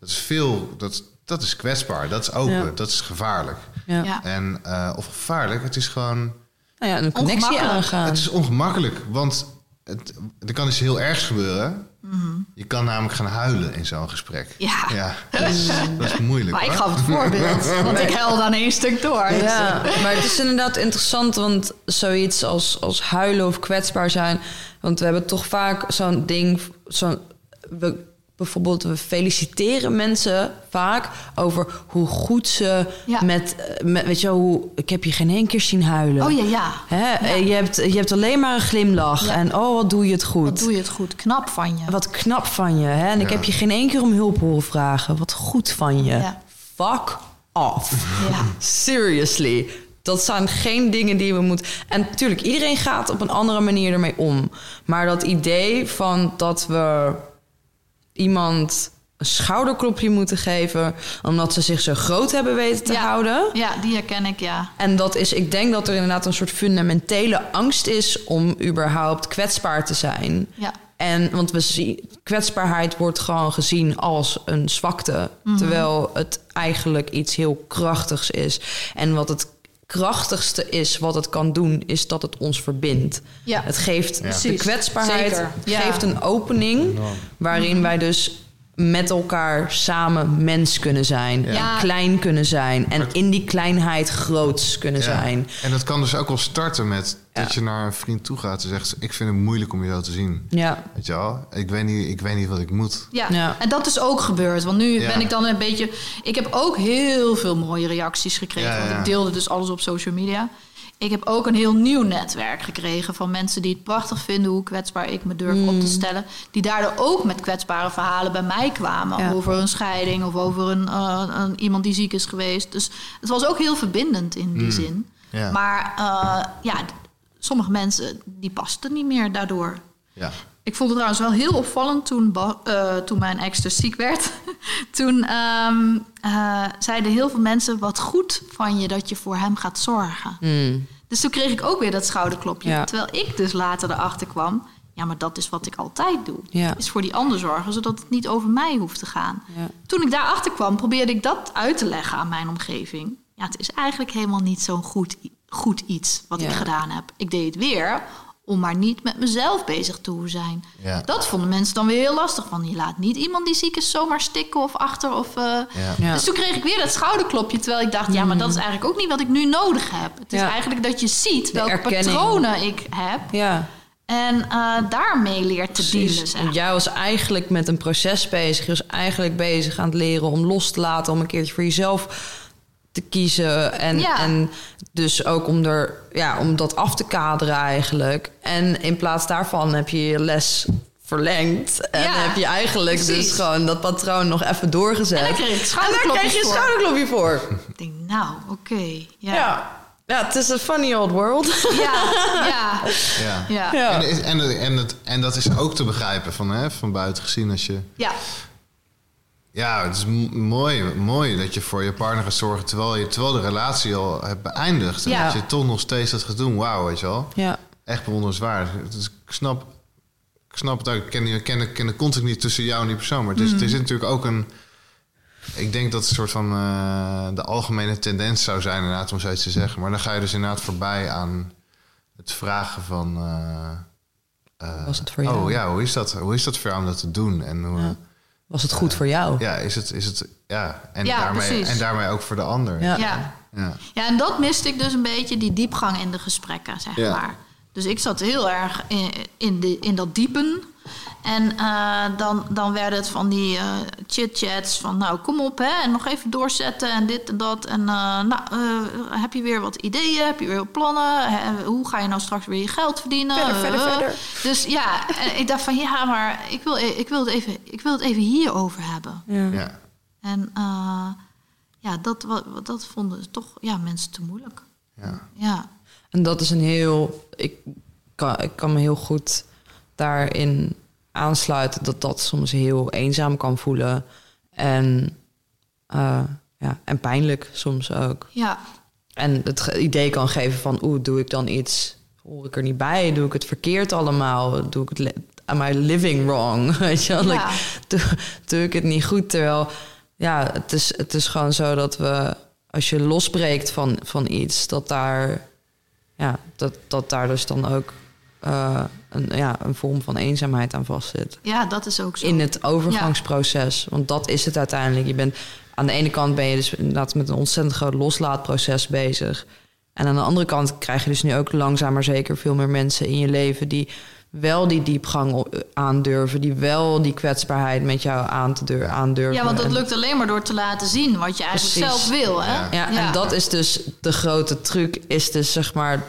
Dat is veel, dat, dat is kwetsbaar, dat is open, dat is gevaarlijk. Ja. En, uh, of gevaarlijk, het is gewoon nou ja, een connectie aangaan. Het is ongemakkelijk, want het, er kan iets heel ergs gebeuren. Mhm. Je kan namelijk gaan huilen in zo'n gesprek. Ja. ja dat, is, dat is moeilijk. Maar ik gaf het voorbeeld, want ik huil dan één stuk door. Ja, maar het is inderdaad interessant, want zoiets als, als huilen of kwetsbaar zijn... want we hebben toch vaak zo'n ding... Zo'n, we bijvoorbeeld, we feliciteren mensen vaak over hoe goed ze met, eh, met, weet je hoe ik heb je geen één keer zien huilen. Oh ja, ja. Hè? Je, hebt, je hebt alleen maar een glimlach en oh, wat doe je het goed. Wat doe je het goed, knap van je. Wat knap van je. Hè? En ik heb je geen één keer om hulp horen vragen. Wat goed van je. Fuck off. Seriously. Dat zijn geen dingen die we moeten. En natuurlijk, iedereen gaat op een andere manier ermee om. Maar dat idee van dat we iemand een schouderklopje moeten geven. Omdat ze zich zo groot hebben weten te houden. Ja, die herken ik, ja. En dat is, ik denk dat er inderdaad een soort fundamentele angst is om überhaupt kwetsbaar te zijn. Ja. En want we zien, kwetsbaarheid wordt gewoon gezien als een zwakte. Mhm. Terwijl het eigenlijk iets heel krachtigs is. En wat het krachtigste is wat het kan doen, is dat het ons verbindt. Ja. Het geeft de kwetsbaarheid, geeft een opening waarin wij dus met elkaar samen mens kunnen zijn. Klein kunnen zijn. En in die kleinheid groots kunnen zijn. En dat kan dus ook wel starten met dat je naar een vriend toe gaat en zegt... ik vind het moeilijk om je zo te zien. Ja. Weet je wel? Ik weet niet, ik weet niet wat ik moet. Ja. en dat is ook gebeurd. Want nu ben ik dan een beetje... Ik heb ook heel veel mooie reacties gekregen. Want ik deelde dus alles op social media. Ik heb ook een heel nieuw netwerk gekregen van mensen die het prachtig vinden hoe kwetsbaar ik me durf op te mm. stellen. Die daardoor ook met kwetsbare verhalen bij mij kwamen. Over een scheiding of over een, uh, een, iemand die ziek is geweest. Dus het was ook heel verbindend in die mm. zin. Maar uh, ja, sommige mensen die pasten niet meer daardoor. Ja. Ik vond het trouwens wel heel opvallend toen, uh, toen mijn ex dus ziek werd. toen um, uh, zeiden heel veel mensen: Wat goed van je dat je voor hem gaat zorgen. Mm. Dus toen kreeg ik ook weer dat schouderklopje. Terwijl ik dus later erachter kwam: Ja, maar dat is wat ik altijd doe. Ja. Is voor die ander zorgen, zodat het niet over mij hoeft te gaan. Ja. Toen ik daarachter kwam, probeerde ik dat uit te leggen aan mijn omgeving. Ja, het is eigenlijk helemaal niet zo'n goed, goed iets wat ik gedaan heb. Ik deed het weer om maar niet met mezelf bezig te hoeven zijn. Ja. Dat vonden mensen dan weer heel lastig. Van je laat niet iemand die ziek is zomaar stikken of achter. Of, uh... ja. Dus toen kreeg ik weer dat schouderklopje. Terwijl ik dacht, ja, maar dat is eigenlijk ook niet wat ik nu nodig heb. Het is eigenlijk dat je ziet welke patronen ik heb. Ja. En uh, daarmee leert te dealen. Zeg. Jij was eigenlijk met een proces bezig. Je was eigenlijk bezig aan het leren om los te laten. Om een keertje voor jezelf te kiezen. En, en dus ook om, er, ja, om dat af te kaderen eigenlijk. En in plaats daarvan heb je je les verlengd. En heb je eigenlijk dus gewoon dat patroon nog even doorgezet. En dan kreeg je voor. schouderklopje voor. Ik denk, nou, oké. ja. ja. Ja, het is een funny old world. Ja, ja. ja. ja. En, en, en, het, en dat is ook te begrijpen van, hè, van buiten gezien als je... Ja. Ja, het is mooi, mooi dat je voor je partner gaat zorgen terwijl, je, terwijl de relatie al hebt beëindigd. En dat je toch nog steeds dat gaat doen. Wauw, weet je wel. Ja. Echt bewonderenswaardig. Dus ik snap, ik snap het ook. Ik ken, ken, ken de contact niet tussen jou en die persoon. Maar het is, mm. het is natuurlijk ook een... Ik denk dat het een soort van uh, de algemene tendens zou zijn inderdaad om zoiets te zeggen. Maar dan ga je dus inderdaad voorbij aan het vragen van... Uh, uh, Was het voor jou? Oh ja, hoe is dat, hoe is dat voor jou om dat te doen? En hoe... Ja was het goed voor jou? Ja, is het, is het, ja. En, daarmee, en daarmee ook voor de ander. Ja. Ja. ja. en dat miste ik dus een beetje, die diepgang in de gesprekken, zeg maar. Dus ik zat heel erg in, in, de, in dat diepen. En uh, dan, dan werd het van die uh, chit-chats van... nou, kom op, hè, en nog even doorzetten en dit en dat. En uh, nou, heb je weer wat ideeën? Heb je weer wat plannen? hoe ga je nou straks weer je geld verdienen? Verder, verder, verder. Dus ja, ik dacht van... ja, maar ik wil, ik wil, het, even, ik wil het even hierover hebben. Ja. ja. En ja, dat, dat vonden toch ja, mensen te moeilijk. Ja. ja. En dat is een heel... Ik kan, ik kan me heel goed daarin aansluiten dat dat soms heel eenzaam kan voelen. En, uh, ja, en pijnlijk soms ook. Ja. En het idee kan geven van, oeh, doe ik dan iets? Hoor ik er niet bij? Doe ik het verkeerd allemaal? Doe ik het am I living wrong? Weet je wel? Ja. doe, doe ik het niet goed? Terwijl, ja, het is, het is gewoon zo dat we, als je losbreekt van, van iets, dat daar ja, dat, dat daar dus dan ook uh, een, ja, een vorm van eenzaamheid aan vastzit. Ja, dat is ook zo. In het overgangsproces. Want dat is het uiteindelijk. Je bent, aan de ene kant ben je dus inderdaad met een ontzettend groot loslaatproces bezig. En aan de andere kant krijg je dus nu ook langzaam maar zeker veel meer mensen in je leven die wel die diepgang aandurven, die wel die kwetsbaarheid met jou aan te deur, aandurven. Ja, want dat lukt alleen maar door te laten zien wat je eigenlijk zelf wil. Hè? Ja. ja. en dat is dus de grote truc, is dus zeg maar.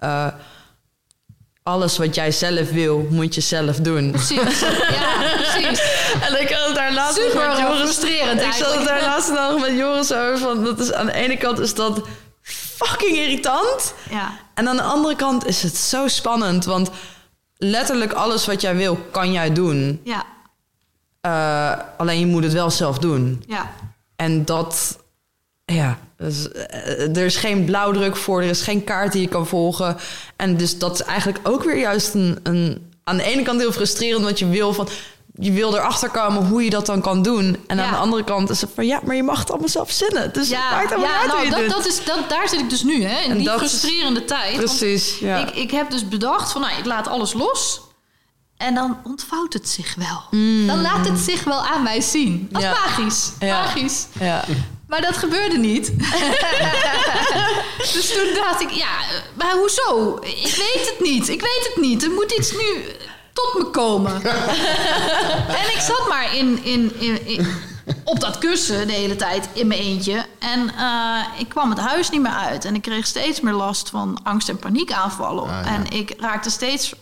Uh, alles wat jij zelf wil, moet je zelf doen. Precies. Ja, precies. En ik had het daar laatst Super met Joris, frustrerend Ik zat het daar laatst nog met Joris over van... Dat is, aan de ene kant is dat fucking irritant. Ja. En aan de andere kant is het zo spannend. Want letterlijk alles wat jij wil, kan jij doen. Ja. Uh, alleen je moet het wel zelf doen. Ja. En dat... Ja, dus, er is geen blauwdruk voor, er is geen kaart die je kan volgen. En dus dat is eigenlijk ook weer juist een, een aan de ene kant heel frustrerend, want je wil van je wil erachter komen hoe je dat dan kan doen. En aan de andere kant is het van ja, maar je mag het allemaal zelf zinnen. Dus ja, maakt allemaal ja, nou, dat, dat, is, dat, daar zit ik dus nu, hè, in die frustrerende tijd. Precies. Ja. Ik, ik heb dus bedacht van nou, ik laat alles los. En dan ontvouwt het zich wel. Mm. Dan laat het zich wel aan mij zien. Dat is magisch. Magisch. Maar dat gebeurde niet. dus toen dacht ik, ja, maar hoezo? Ik weet het niet. Ik weet het niet. Er moet iets nu tot me komen. en ik zat maar in, in, in, op dat kussen de hele tijd in mijn eentje. En uh, ik kwam het huis niet meer uit. En ik kreeg steeds meer last van angst- en paniekaanvallen. Ah, En ik raakte steeds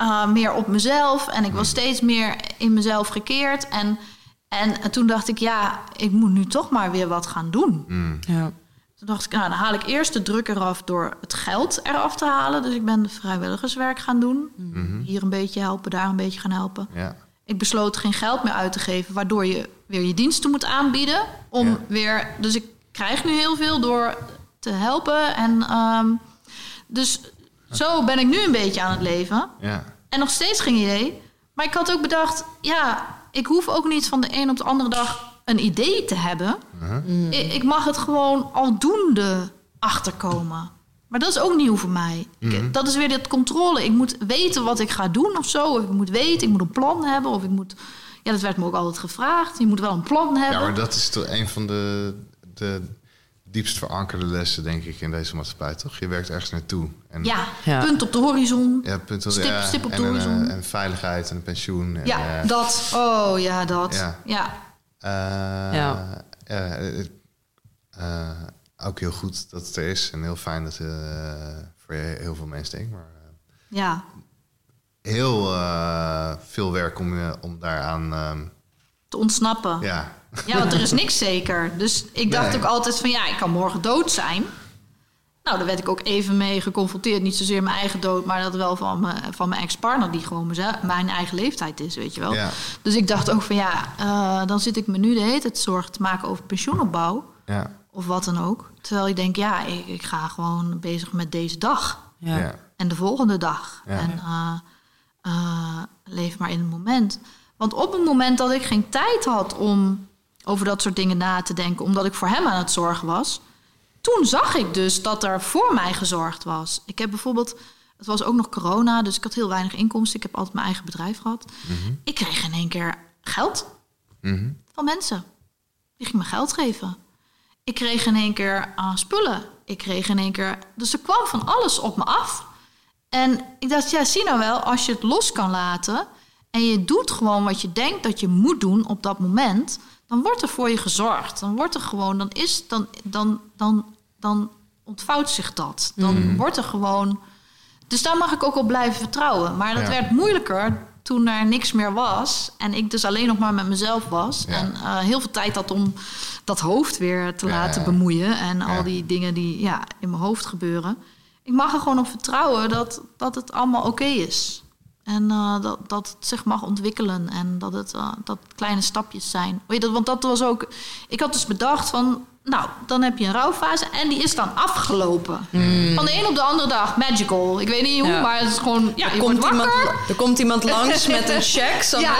uh, meer op mezelf. En ik was hmm. steeds meer in mezelf gekeerd. En en toen dacht ik, ja, ik moet nu toch maar weer wat gaan doen. Mm. Ja. Toen dacht ik, nou, dan haal ik eerst de druk eraf door het geld eraf te halen. Dus ik ben vrijwilligerswerk gaan doen. Mhm. Hier een beetje helpen, daar een beetje gaan helpen. Ja. Ik besloot geen geld meer uit te geven, waardoor je weer je diensten moet aanbieden. Om weer, dus ik krijg nu heel veel door te helpen. En ehm, dus zo ben ik nu een beetje aan het leven. Ja. En nog steeds geen idee. Maar ik had ook bedacht, ja, ik hoef ook niet van de een op de andere dag een idee te hebben. Uh-huh. ik, ik, mag het gewoon aldoende achterkomen. Maar dat is ook nieuw voor mij. Uh-huh. dat is weer dat controle. Ik moet weten wat ik ga doen of zo. Of ik moet weten, ik moet een plan hebben. Of ik moet. Ja, dat werd me ook altijd gevraagd. Je moet wel een plan hebben. Ja, maar dat is toch een van de, de diepst verankerde lessen, denk ik, in deze maatschappij, toch? Je werkt ergens naartoe. En ja, punt op de horizon. Ja, punt op, stip, ja, stip op en, de horizon. En, en, veiligheid en een pensioen. En, ja, dat. Oh ja, dat. Ja. Ja. Uh, ja. Uh, ook heel goed dat het er is. En heel fijn dat uh, voor heel veel mensen denkt. Maar ja. heel veel werk om, om daaraan... te ontsnappen. Ja. Ja, want er is niks zeker. Dus ik dacht ook altijd van ja, ik kan morgen dood zijn. Nou, daar werd ik ook even mee geconfronteerd. Niet zozeer mijn eigen dood, maar dat wel van mijn, van mijn ex-partner, die gewoon mijn eigen leeftijd is, weet je wel. Ja. Dus ik dacht ook van ja, uh, dan zit ik me nu de hele tijd zorgen te maken over pensioenopbouw. Ja. Of wat dan ook. Terwijl ik denk, ja, ik, ik ga gewoon bezig met deze dag. Ja. En de volgende dag. En uh, uh, leef maar in het moment. Want op het moment dat ik geen tijd had om over dat soort dingen na te denken, omdat ik voor hem aan het zorgen was. Toen zag ik dus dat er voor mij gezorgd was. Ik heb bijvoorbeeld, het was ook nog corona, dus ik had heel weinig inkomsten. Ik heb altijd mijn eigen bedrijf gehad. Mhm. Ik kreeg in één keer geld mhm. van mensen. Die gingen me geld geven. Ik kreeg in één keer aan spullen. Ik kreeg in één keer. Dus er kwam van alles op me af. En ik dacht, ja, zie nou wel, als je het los kan laten. en je doet gewoon wat je denkt dat je moet doen op dat moment dan wordt er voor je gezorgd. Dan wordt er gewoon, dan is, dan, dan, dan, dan ontvouwt zich dat. Dan Mhm. wordt er gewoon. Dus daar mag ik ook op blijven vertrouwen. Maar dat werd moeilijker toen er niks meer was. En ik dus alleen nog maar met mezelf was. Ja. En uh, heel veel tijd had om dat hoofd weer te Ja, laten bemoeien. En al die dingen die ja, in mijn hoofd gebeuren. Ik mag er gewoon op vertrouwen dat, dat het allemaal oké is. En uh, dat, dat het zich mag ontwikkelen en dat het, uh, dat het kleine stapjes zijn. Weet je, dat, want dat was ook. Ik had dus bedacht van. Nou, dan heb je een rouwfase en die is dan afgelopen. Van de een op de andere dag, magical. Ik weet niet hoe, Ja. maar het is gewoon. Ja, er, je komt iemand, er komt iemand langs met een check. Zo Ja.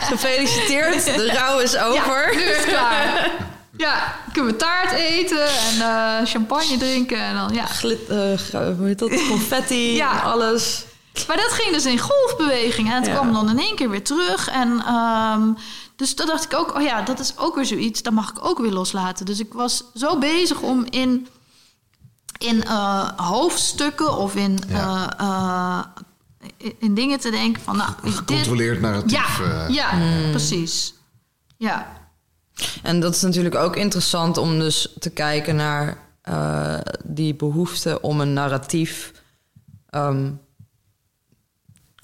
gefeliciteerd, de rouw is over. Ja, nu is het klaar. Ja, kunnen we taart eten en uh, champagne drinken en dan ja. Glit, hoe heet dat? Confetti, ja. alles. Maar dat ging dus in golfbeweging en het kwam dan in één keer weer terug. En um, dus toen dacht ik ook, oh ja, dat is ook weer zoiets, dat mag ik ook weer loslaten. Dus ik was zo bezig om in, in uh, hoofdstukken of in, ja. in dingen te denken van, nou, gecontroleerd narratief. Ja, ja hmm. precies. Ja. En dat is natuurlijk ook interessant om dus te kijken naar uh, die behoefte om een narratief um,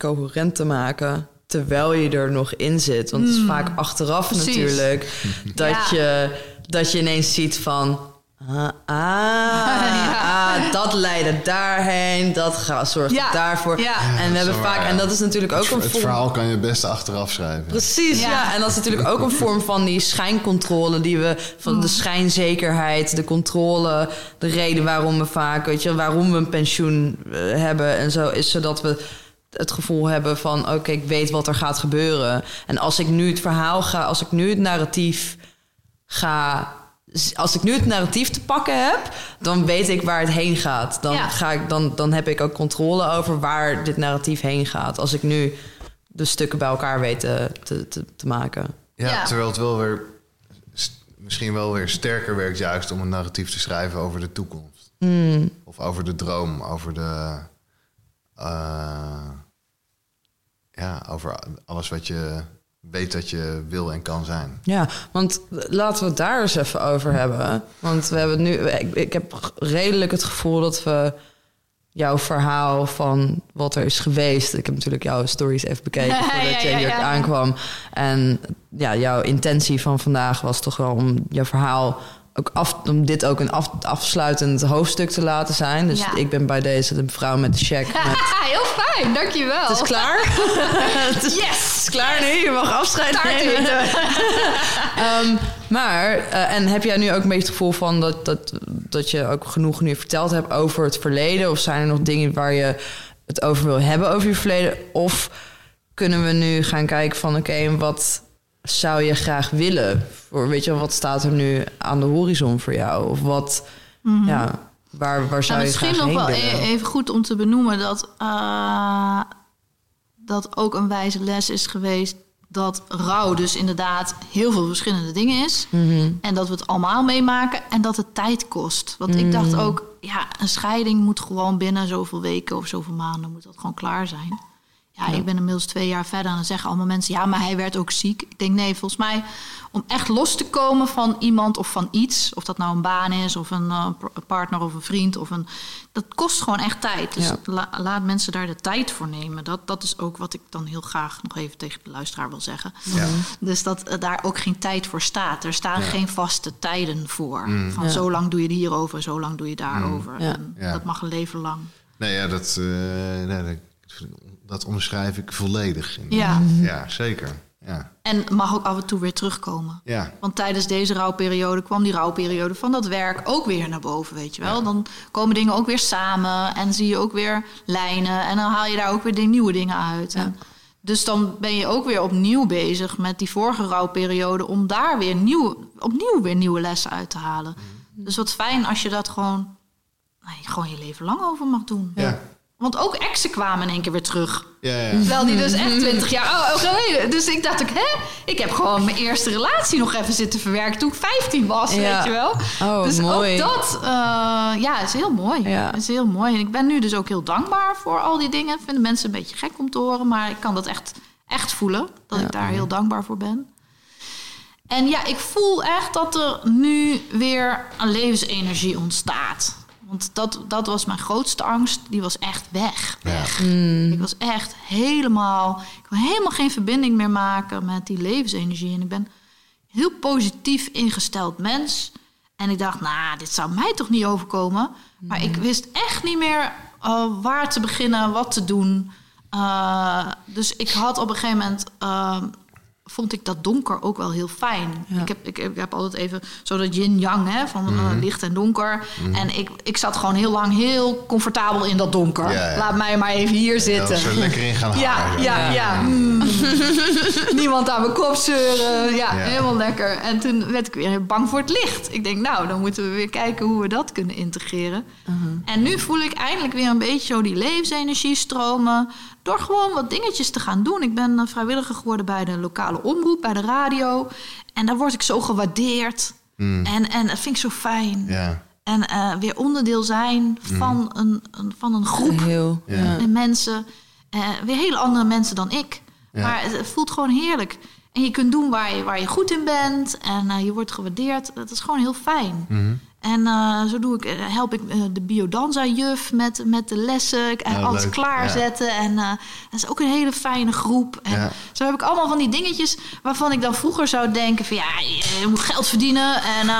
coherent te maken terwijl je er nog in zit. Want het is hmm. vaak achteraf natuurlijk dat, je, dat je ineens ziet van Ah, ah, dat leidde daarheen, dat gaat, zorgt daarvoor. en we hebben vaak, en dat is natuurlijk ook een Het verhaal kan je best achteraf schrijven. Precies, ja. En dat is natuurlijk ook een vorm van die schijncontrole die we, van de mm. schijnzekerheid, de controle, de reden waarom we vaak, weet je, waarom we een pensioen eh, hebben en zo, is zodat we het gevoel hebben van, oké, ik weet wat er gaat gebeuren. En als ik nu het verhaal ga, als ik nu het narratief ga als ik nu het narratief te pakken heb, dan weet ik waar het heen gaat. Dan, ga ik, dan, dan heb ik ook controle over waar dit narratief heen gaat. Als ik nu de stukken bij elkaar weet te, te, te, maken. Ja, terwijl het wel weer misschien wel weer sterker werkt, juist om een narratief te schrijven over de toekomst. Hmm. Of over de droom, over de. Uh, ja, over alles wat je weet dat je wil en kan zijn. Ja, want laten we het daar eens even over hebben. Want we hebben nu, ik, ik heb redelijk het gevoel dat we jouw verhaal van wat er is geweest. Ik heb natuurlijk jouw stories even bekeken voordat je hier aankwam. En ja, jouw intentie van vandaag was toch wel om jouw verhaal ook af, om dit ook een af, afsluitend hoofdstuk te laten zijn. Dus ik ben bij deze de vrouw met de check. Met... Heel fijn, dankjewel. Het is klaar. het is, yes! Het is klaar nu, je mag afscheid nemen. um, maar, uh, en heb jij nu ook een beetje het gevoel van dat, dat, dat je ook genoeg nu verteld hebt over het verleden? Of zijn er nog dingen waar je het over wil hebben over je verleden? Of kunnen we nu gaan kijken van oké, wat zou je graag willen? Voor, weet je, wat staat er nu aan de horizon voor jou? Of wat, mm ja, waar, waar zou nou, je graag heen willen? Misschien nog wel even goed om te benoemen dat, uh, dat ook een wijze les is geweest dat rouw dus inderdaad heel veel verschillende dingen is. Mhm. En dat we het allemaal meemaken en dat het tijd kost. Want ik dacht mhm. ook, ja, een scheiding moet gewoon binnen zoveel weken of zoveel maanden moet dat gewoon klaar zijn. Ja, ik ben inmiddels twee jaar verder en dan zeggen allemaal mensen... ja, maar hij werd ook ziek. Ik denk, nee, volgens mij om echt los te komen van iemand of van iets... of dat nou een baan is of een uh, partner of een vriend... Of een, dat kost gewoon echt tijd. Dus laat mensen daar de tijd voor nemen. Dat, dat is ook wat ik dan heel graag nog even tegen de luisteraar wil zeggen. Ja. Dus dat uh, daar ook geen tijd voor staat. Er staan geen vaste tijden voor. Mm. Van zo lang doe je hierover, zo lang doe je daarover. Mm. En dat mag een leven lang. Nee, ja, dat... Uh, nee, dat dat onderschrijf ik volledig. Ja. ja, zeker. Ja. En mag ook af en toe weer terugkomen. Ja. Want tijdens deze rouwperiode kwam die rouwperiode van dat werk ook weer naar boven, weet je wel. Dan komen dingen ook weer samen en zie je ook weer lijnen. En dan haal je daar ook weer nieuwe dingen uit. En dus dan ben je ook weer opnieuw bezig met die vorige rouwperiode... om daar weer nieuw, opnieuw weer nieuwe lessen uit te halen. Mhm. Dus wat fijn als je dat gewoon, nou, gewoon je leven lang over mag doen. Ja. Want ook exen kwamen in één keer weer terug. Ja, ja. Terwijl die dus echt twintig jaar geleden. Dus ik dacht ook, hè? Ik heb gewoon mijn eerste relatie nog even zitten verwerken toen ik 15 was, weet je wel. Oh, dus mooi. ook dat, uh, ja, is heel mooi. Ja. Is heel mooi. En ik ben nu dus ook heel dankbaar voor al die dingen. Vinden mensen een beetje gek om te horen, maar ik kan dat echt, echt voelen. Dat ik daar heel dankbaar voor ben. En ja, ik voel echt dat er nu weer een levensenergie ontstaat. Want dat, dat was mijn grootste angst. Die was echt weg. weg. Mm. Ik was echt helemaal... Ik kon helemaal geen verbinding meer maken met die levensenergie. En ik ben een heel positief ingesteld mens. En ik dacht, nou, dit zou mij toch niet overkomen. Maar ik wist echt niet meer uh, waar te beginnen, wat te doen. Uh, dus ik had op een gegeven moment... Uh, vond ik dat donker ook wel heel fijn. Ik, heb, ik, ik, heb altijd even zo dat yin-yang hè, van mm licht en donker. Mhm. En ik, ik zat gewoon heel lang heel comfortabel in dat donker. Laat mij maar even hier zitten. Ja, lekker in gaan Ja, ja, ja. Mm. Niemand aan mijn kop zeuren. Ja, helemaal lekker. En toen werd ik weer bang voor het licht. Ik denk, nou, dan moeten we weer kijken hoe we dat kunnen integreren. Mhm. En nu voel ik eindelijk weer een beetje zo die levensenergie stromen. Door gewoon wat dingetjes te gaan doen. Ik ben eh, vrijwilliger geworden bij de lokale omroep, bij de radio. En daar word ik zo gewaardeerd. Mm. En, en dat vind ik zo fijn. Ja. En uh, weer onderdeel zijn mm. van, een, een, van een groep Heel, ja. mensen. Uh, weer hele andere mensen dan ik. Maar het voelt gewoon heerlijk. En je kunt doen waar je, waar je goed in bent. En uh, je wordt gewaardeerd. Dat is gewoon heel fijn. Mm en uh, zo doe ik, eh, help ik uh, de biodanza-juf met, met de lessen. en oh, alles klaarzetten. Ja. En uh, dat is ook een hele fijne groep. En ja. zo heb ik allemaal van die dingetjes waarvan ik dan vroeger zou denken: van ja, je moet geld verdienen en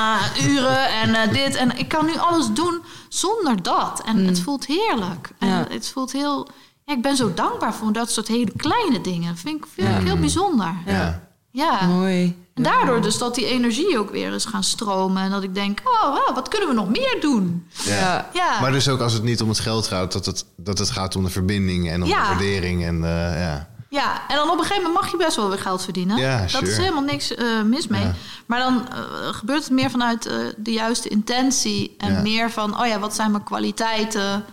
uren en dit. En ik kan nu alles doen zonder dat. En het mm. voelt heerlijk. En ja. het voelt heel. Ja, ik ben zo dankbaar voor dat soort hele kleine dingen. Vind ik, vind ik heel bijzonder. Ja. ja. Mooi. Daardoor dus dat die energie ook weer is gaan stromen. En dat ik denk, oh, wat kunnen we nog meer doen? Ja. ja. Maar dus ook als het niet om het geld gaat, dat het, dat het gaat om de verbinding en om de waardering. En, uh, ja. ja, en dan op een gegeven moment mag je best wel weer geld verdienen. Ja, dat is helemaal niks uh, mis mee. Maar dan uh, gebeurt het meer vanuit de juiste intentie. En meer van, oh ja, wat zijn mijn kwaliteiten?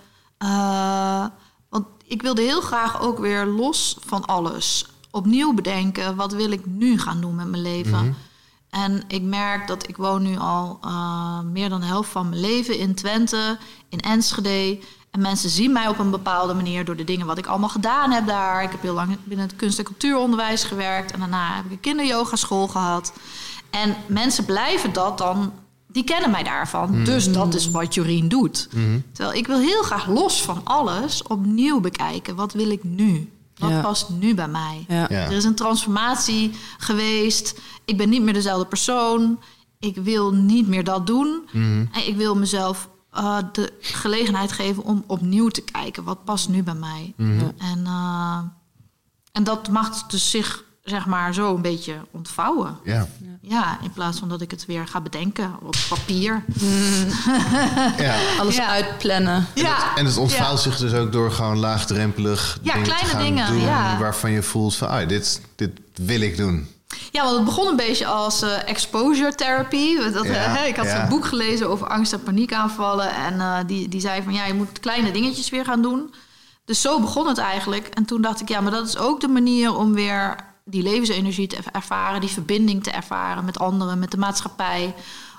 want ik wilde heel graag ook weer los van alles opnieuw bedenken, wat wil ik nu gaan doen met mijn leven? Mhm. En ik merk dat ik woon nu al uh, meer dan de helft van mijn leven in Twente, in Enschede. En mensen zien mij op een bepaalde manier door de dingen wat ik allemaal gedaan heb daar. Ik heb heel lang binnen het kunst- en cultuuronderwijs gewerkt. En daarna heb ik een kinderyogaschool gehad. En mensen blijven dat dan, die kennen mij daarvan. Mhm. Dus dat is wat Jorien doet. Mhm. Terwijl ik wil heel graag los van alles opnieuw bekijken. Wat wil ik nu? Wat past nu bij mij? Er is een transformatie geweest. Ik ben niet meer dezelfde persoon. Ik wil niet meer dat doen. Mhm. En ik wil mezelf uh, de gelegenheid geven om opnieuw te kijken. Wat past nu bij mij? Mhm. En, uh, en dat mag dus zich zeg maar zo een beetje ontvouwen. Ja. Ja, in plaats van dat ik het weer ga bedenken op papier. Mm. ja. Alles uitplannen. En, ja. Het, en het ontvouwt zich dus ook door gewoon laagdrempelig ja, dingen kleine te gaan dingen, doen waarvan je voelt van ah, dit, dit wil ik doen. Ja, want het begon een beetje als uh, exposure therapy. Dat, uh, ik had een boek gelezen over angst- en paniekaanvallen. En uh, die, die zei van ja, je moet kleine dingetjes weer gaan doen. Dus zo begon het eigenlijk. En toen dacht ik, ja, maar dat is ook de manier om weer die levensenergie te ervaren, die verbinding te ervaren met anderen, met de maatschappij.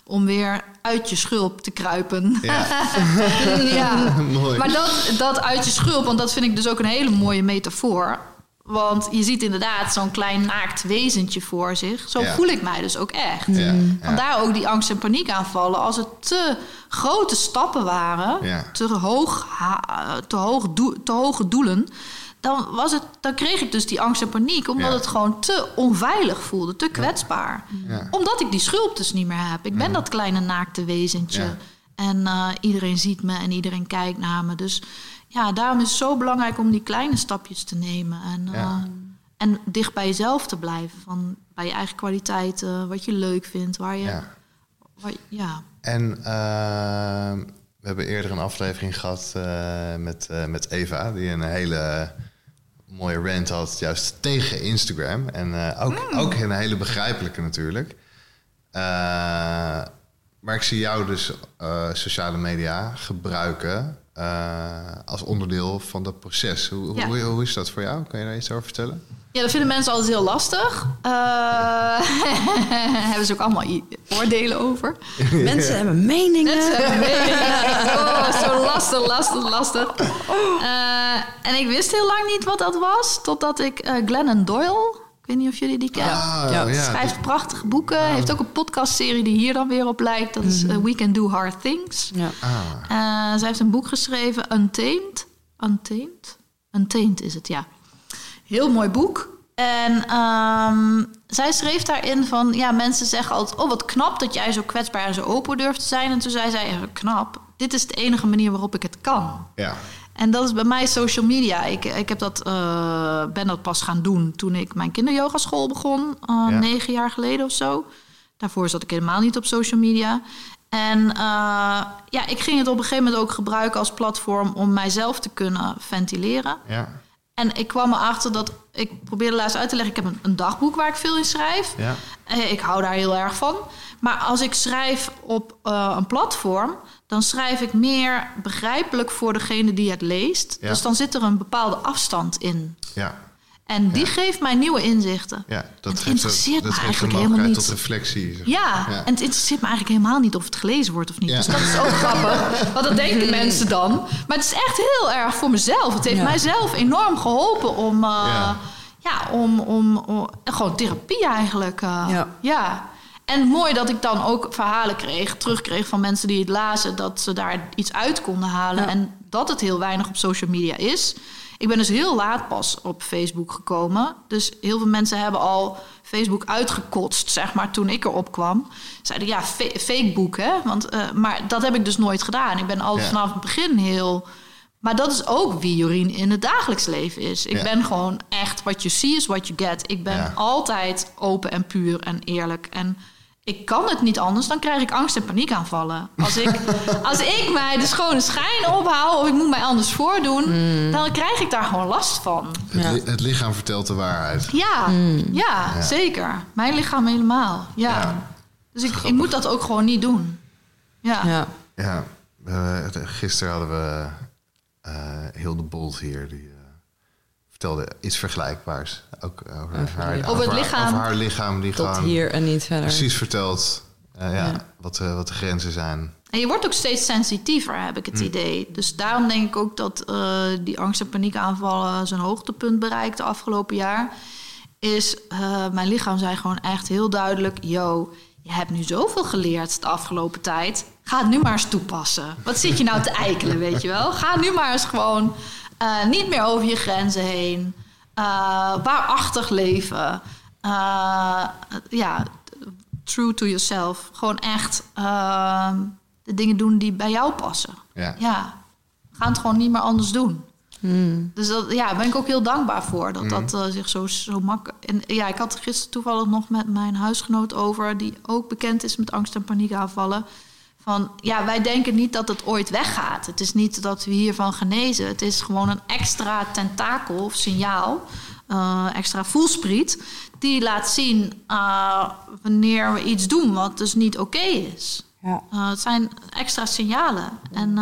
Om weer uit je schulp te kruipen. Ja, ja. Mooi. Maar dat, dat uit je schulp, want dat vind ik dus ook een hele mooie metafoor. Want je ziet inderdaad zo'n klein naakt wezentje voor zich. Zo voel ik mij dus ook echt. Ja, Vandaar ook die angst- en paniekaanvallen. Als het te grote stappen waren, te, hoog, te, hoog te hoge doelen dan, was het, dan kreeg ik dus die angst en paniek. Omdat het gewoon te onveilig voelde, te kwetsbaar. Omdat ik die schulp dus niet meer heb. Ik ben dat kleine naakte wezentje. En uh, iedereen ziet me en iedereen kijkt naar me. Dus ja, daarom is het zo belangrijk om die kleine stapjes te nemen. En, uh, en dicht bij jezelf te blijven. Van, bij je eigen kwaliteiten, wat je leuk vindt, waar je... Ja. Waar, ja. En uh, we hebben eerder een aflevering gehad met, met Eva... die een hele mooie rant had, juist tegen Instagram. En uh, ook, mm. ook een hele begrijpelijke natuurlijk. Uh, maar ik zie jou dus uh, sociale media gebruiken als onderdeel van dat proces. Hoe, ja. hoe, hoe, is dat voor jou? Kan je daar iets over vertellen? Ja, dat vinden mensen altijd heel lastig. Uh, hebben ze ook allemaal oordelen over. Mensen hebben meningen. Mensen hebben meningen. Oh, zo lastig, lastig, lastig. Uh, en ik wist heel lang niet wat dat was, totdat ik uh, Glennon Doyle... Ik weet niet of jullie die kennen. Ah, ja, ja. Schrijft prachtige boeken. Ah. Heeft ook een podcastserie die hier dan weer op lijkt. Dat is mhm. We Can Do Hard Things. Ja. Ah. zij heeft een boek geschreven, Untamed. Untamed? Untamed is het, ja. Heel mooi boek. En um, zij schreef daarin van, ja, mensen zeggen altijd, oh wat knap dat jij zo kwetsbaar en zo open durft te zijn. En toen zei zij, knap, dit is de enige manier waarop ik het kan. Ja. En dat is bij mij social media. Ik, ik heb dat, uh, ben dat pas gaan doen toen ik mijn kinderyogaschool begon. Uh, Negen jaar geleden of zo. Daarvoor zat ik helemaal niet op social media. En uh, ja, ik ging het op een gegeven moment ook gebruiken als platform om mijzelf te kunnen ventileren. Ja. En ik kwam erachter dat ik probeerde laatst uit te leggen. Ik heb een, een dagboek waar ik veel in schrijf. Ja. Ik hou daar heel erg van. Maar als ik schrijf op uh, een platform, dan schrijf ik meer begrijpelijk voor degene die het leest. Dus dan zit er een bepaalde afstand in. Ja. En die geeft mij nieuwe inzichten. Ja, dat het interesseert dat me eigenlijk helemaal niet. tot reflectie. Ja, en het interesseert me eigenlijk helemaal niet of het gelezen wordt of niet. Dus dat is ook grappig. Want dat denken mensen dan. Maar het is echt heel erg voor mezelf. Het heeft mijzelf enorm geholpen om, uh, ja. om, om, om, gewoon therapie eigenlijk. Uh, ja. En mooi dat ik dan ook verhalen kreeg, terugkreeg van mensen die het lazen, dat ze daar iets uit konden halen. En dat het heel weinig op social media is. Ik ben dus heel laat pas op Facebook gekomen. Dus heel veel mensen hebben al Facebook uitgekotst, zeg maar, toen ik erop kwam. Zeiden ja, fakeboek, hè? Want, uh, maar dat heb ik dus nooit gedaan. Ik ben altijd vanaf het begin heel. Maar dat is ook wie Jorien in het dagelijks leven is. Ik ben gewoon echt what you see is what you get. Ik ben altijd open en puur en eerlijk. En ik kan het niet anders, dan krijg ik angst en paniekaanvallen. Als ik, als ik mij de schone schijn ophaal of ik moet mij anders voordoen, mm. dan krijg ik daar gewoon last van. Het, het lichaam vertelt de waarheid. Ja, mm. ja, zeker. Mijn lichaam helemaal. Ja. Dus ik, ik, moet dat ook gewoon niet doen. Ja. Ja. ja. Uh, gisteren hadden we uh, Hilde Bolt hier. Die, vertelde iets vergelijkbaars. Ook over, haar, over, het lichaam. Over haar lichaam. Die Tot hier en niet verder. Precies vertelt uh, ja, Wat, uh, wat de grenzen zijn. En je wordt ook steeds sensitiever, heb ik het hm. idee. Dus daarom denk ik ook dat uh, die angst- en paniekaanvallen zijn hoogtepunt bereikt de afgelopen jaar. Is mijn lichaam zei gewoon echt heel duidelijk: Yo, je hebt nu zoveel geleerd de afgelopen tijd. Ga het nu maar eens toepassen. Wat zit je nou te eikelen, weet je wel? Ga nu maar eens gewoon uh, niet meer over je grenzen heen. Uh, waarachtig leven. Uh, ja, true to yourself. Gewoon echt ehm, de dingen doen die bij jou passen. Ja. ja. Ga het gewoon niet meer anders doen. Hmm. Dus dat, ja, daar ben ik ook heel dankbaar voor. Dat hmm. dat zich zo, zo makkelijk... En ja, ik had gisteren toevallig nog met mijn huisgenoot over... die ook bekend is met angst- en paniekaanvallen van ja, wij denken niet dat het ooit weggaat. Het is niet dat we hiervan genezen. Het is gewoon een extra tentakel of signaal, uh, extra voelspriet, die laat zien uh, wanneer we iets doen wat dus niet oké is. Ja. Uh, het zijn extra signalen. En,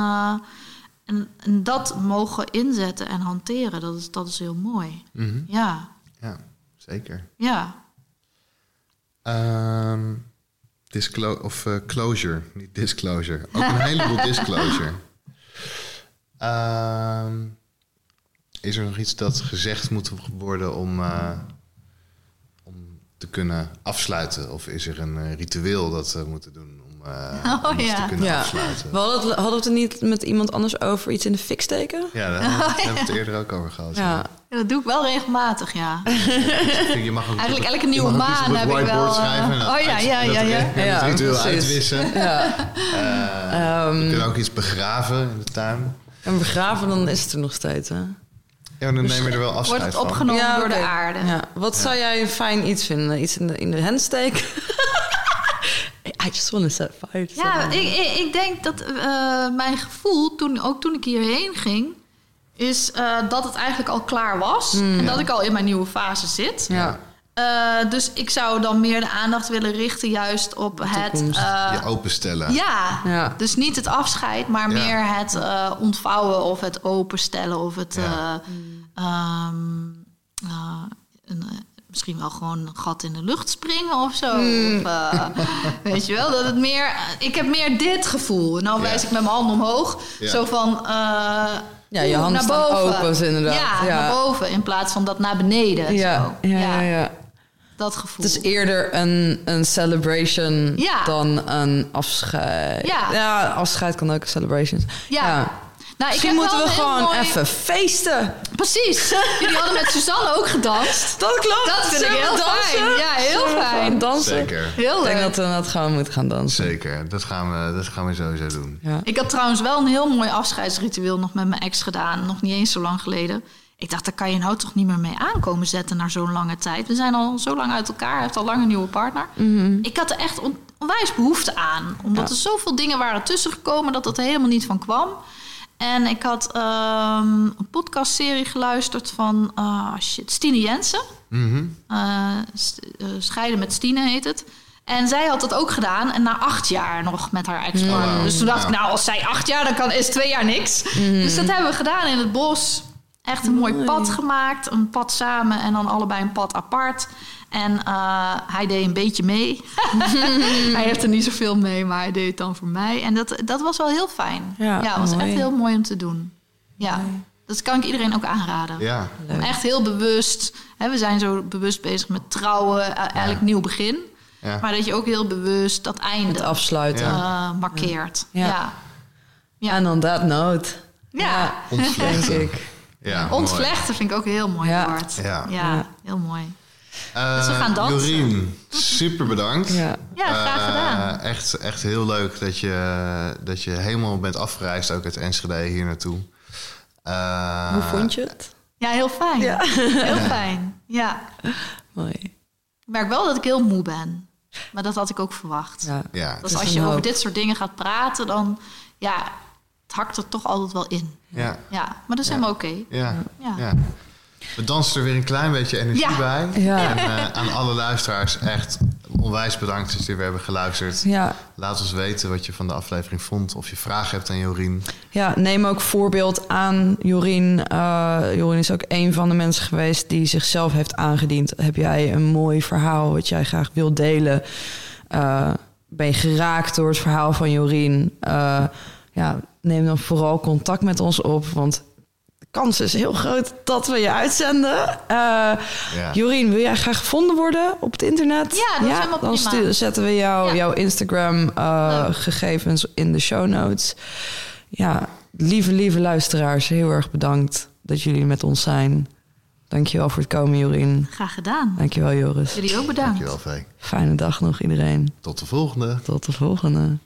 en, en, dat mogen inzetten en hanteren, dat is, dat is heel mooi. Mm -hmm. Ja. Ja, zeker. Ja. Um, Disclo of uh, closure, niet disclosure. Ook een heleboel disclosure. Uh, is er nog iets dat gezegd moet worden om, uh, om te kunnen afsluiten? Of is er een uh, ritueel dat we moeten doen om, oh, ja. te kunnen ja. afsluiten? We hadden, hadden we het er niet met iemand anders over iets in de fik steken? Ja, daar hebben, we het eerder ook over gehad. Ja. Ja, dat doe ik wel regelmatig, ja. je mag ook Eigenlijk elke nieuwe maan heb ik wel... Schrijven, oh ja, ja, ja. ja. Ja, het ritueel uitwissen. Ja. Uh, um, we kunnen ook iets begraven in de tuin. En begraven, dan is het er nog steeds, hè? Ja, dan neem je er wel afscheid Wordt het opgenomen ja, door de aarde. Ja. Wat zou jij een fijn iets vinden? Iets in de, in de hand steken? I just want to set fire. Ja, ik, ik, ik, denk dat uh, mijn gevoel, toen, ook toen ik hierheen ging is uh, dat het eigenlijk al klaar was. Mm, en dat ik al in mijn nieuwe fase zit. Ja. Uh, dus ik zou dan meer de aandacht willen richten juist op het... Uh, je openstellen. Ja, ja, dus niet het afscheid, maar meer het ontvouwen of het openstellen... of het um, een, misschien wel gewoon een gat in de lucht springen of zo. Mm. Of, weet je wel, dat het meer... Ik heb meer dit gevoel. En nou wijs ik met mijn hand omhoog. Zo van ja, je hand naar boven. open inderdaad. Ja, ja, naar boven in plaats van dat naar beneden. Ja, ja, ja, ja, Dat gevoel. Het is eerder een, een celebration dan een afscheid. Ja. ja, afscheid kan ook een celebration Ja. Nou, Misschien moeten we gewoon even feesten. Precies. Jullie hadden met Suzanne ook gedanst. Dat klopt. Dat vind ik heel fijn. Ja, heel fijn. Dansen. Zeker. Heel leuk. Ik denk dat we dat gewoon moeten gaan dansen. Zeker. Dat gaan we, dat gaan we sowieso doen. Ja. Ik had trouwens wel een heel mooi afscheidsritueel nog met mijn ex gedaan. Nog niet eens zo lang geleden. Ik dacht, daar kan je nou toch niet meer mee aankomen zetten na zo'n lange tijd. We zijn al zo lang uit elkaar, hij heeft al lang een nieuwe partner. Mhm. Ik had er echt onwijs behoefte aan. Omdat er zoveel dingen waren tussengekomen dat dat er helemaal niet van kwam. En ik had um, een podcastserie geluisterd van uh, shit, Stine Jensen. Mm Scheiden met Stine heet het. En zij had dat ook gedaan. En na acht jaar nog met haar ex-partner. Dus toen dacht ik, nou, als zij acht jaar, dan kan, is twee jaar niks. Mhm. Dus dat hebben we gedaan in het bos. Echt een mooi pad gemaakt. Een pad samen en dan allebei een pad apart. En uh, hij deed een beetje mee. hij heeft er niet zoveel mee, maar hij deed het dan voor mij. En dat, dat was wel heel fijn. Ja, ja was echt heel mooi om te doen. Ja, dat kan ik iedereen ook aanraden. Ja. Echt heel bewust. Hè, we zijn zo bewust bezig met trouwen, eigenlijk nieuw begin. Ja. Maar dat je ook heel bewust dat einde... Het afsluiten. Uh, markeert. Ja. ja. En on that note... Ja, denk ik. Ja, Ontvlechten vind ik ook een heel mooi woord. Ja. ja, heel mooi. Uh, dus we gaan dansen. Jorien, super bedankt. Ja, ja graag gedaan. Uh, echt, echt heel leuk dat je, dat je helemaal bent afgereisd, ook uit Enschede hier naartoe. Uh, Hoe vond je het? Ja, heel fijn. Ja. Heel fijn, ja. Mooi. Ik merk wel dat ik heel moe ben. Maar dat had ik ook verwacht. Ja. ja. Dus als je over dit soort dingen gaat praten, dan... Ja, het hakt er toch altijd wel in. Ja. Ja, maar dat is helemaal oké. Ja. ja. We dansen er weer een klein beetje energie bij. Ja. En uh, aan alle luisteraars echt onwijs bedankt dat jullie weer hebben geluisterd. Ja. Laat ons weten wat je van de aflevering vond. Of je vragen hebt aan Jorien. Ja, neem ook voorbeeld aan Jorien. Uh, Jorien is ook een van de mensen geweest die zichzelf heeft aangediend. Heb jij een mooi verhaal wat jij graag wilt delen? Uh, ben je geraakt door het verhaal van Jorien? ja, neem dan vooral contact met ons op. Want kans is heel groot dat we je uitzenden. Uh, ja. Jorien, wil jij graag gevonden worden op het internet? Ja, dat ja, is Dan zetten we jou, jouw Instagram-gegevens in de show notes. Ja, lieve, lieve luisteraars, heel erg bedankt dat jullie met ons zijn. Dankjewel voor het komen, Jorien. Graag gedaan. Dankjewel, Joris. Jullie ook bedankt. Dankjewel, Vee. Fijne dag nog, iedereen. Tot de volgende. Tot de volgende.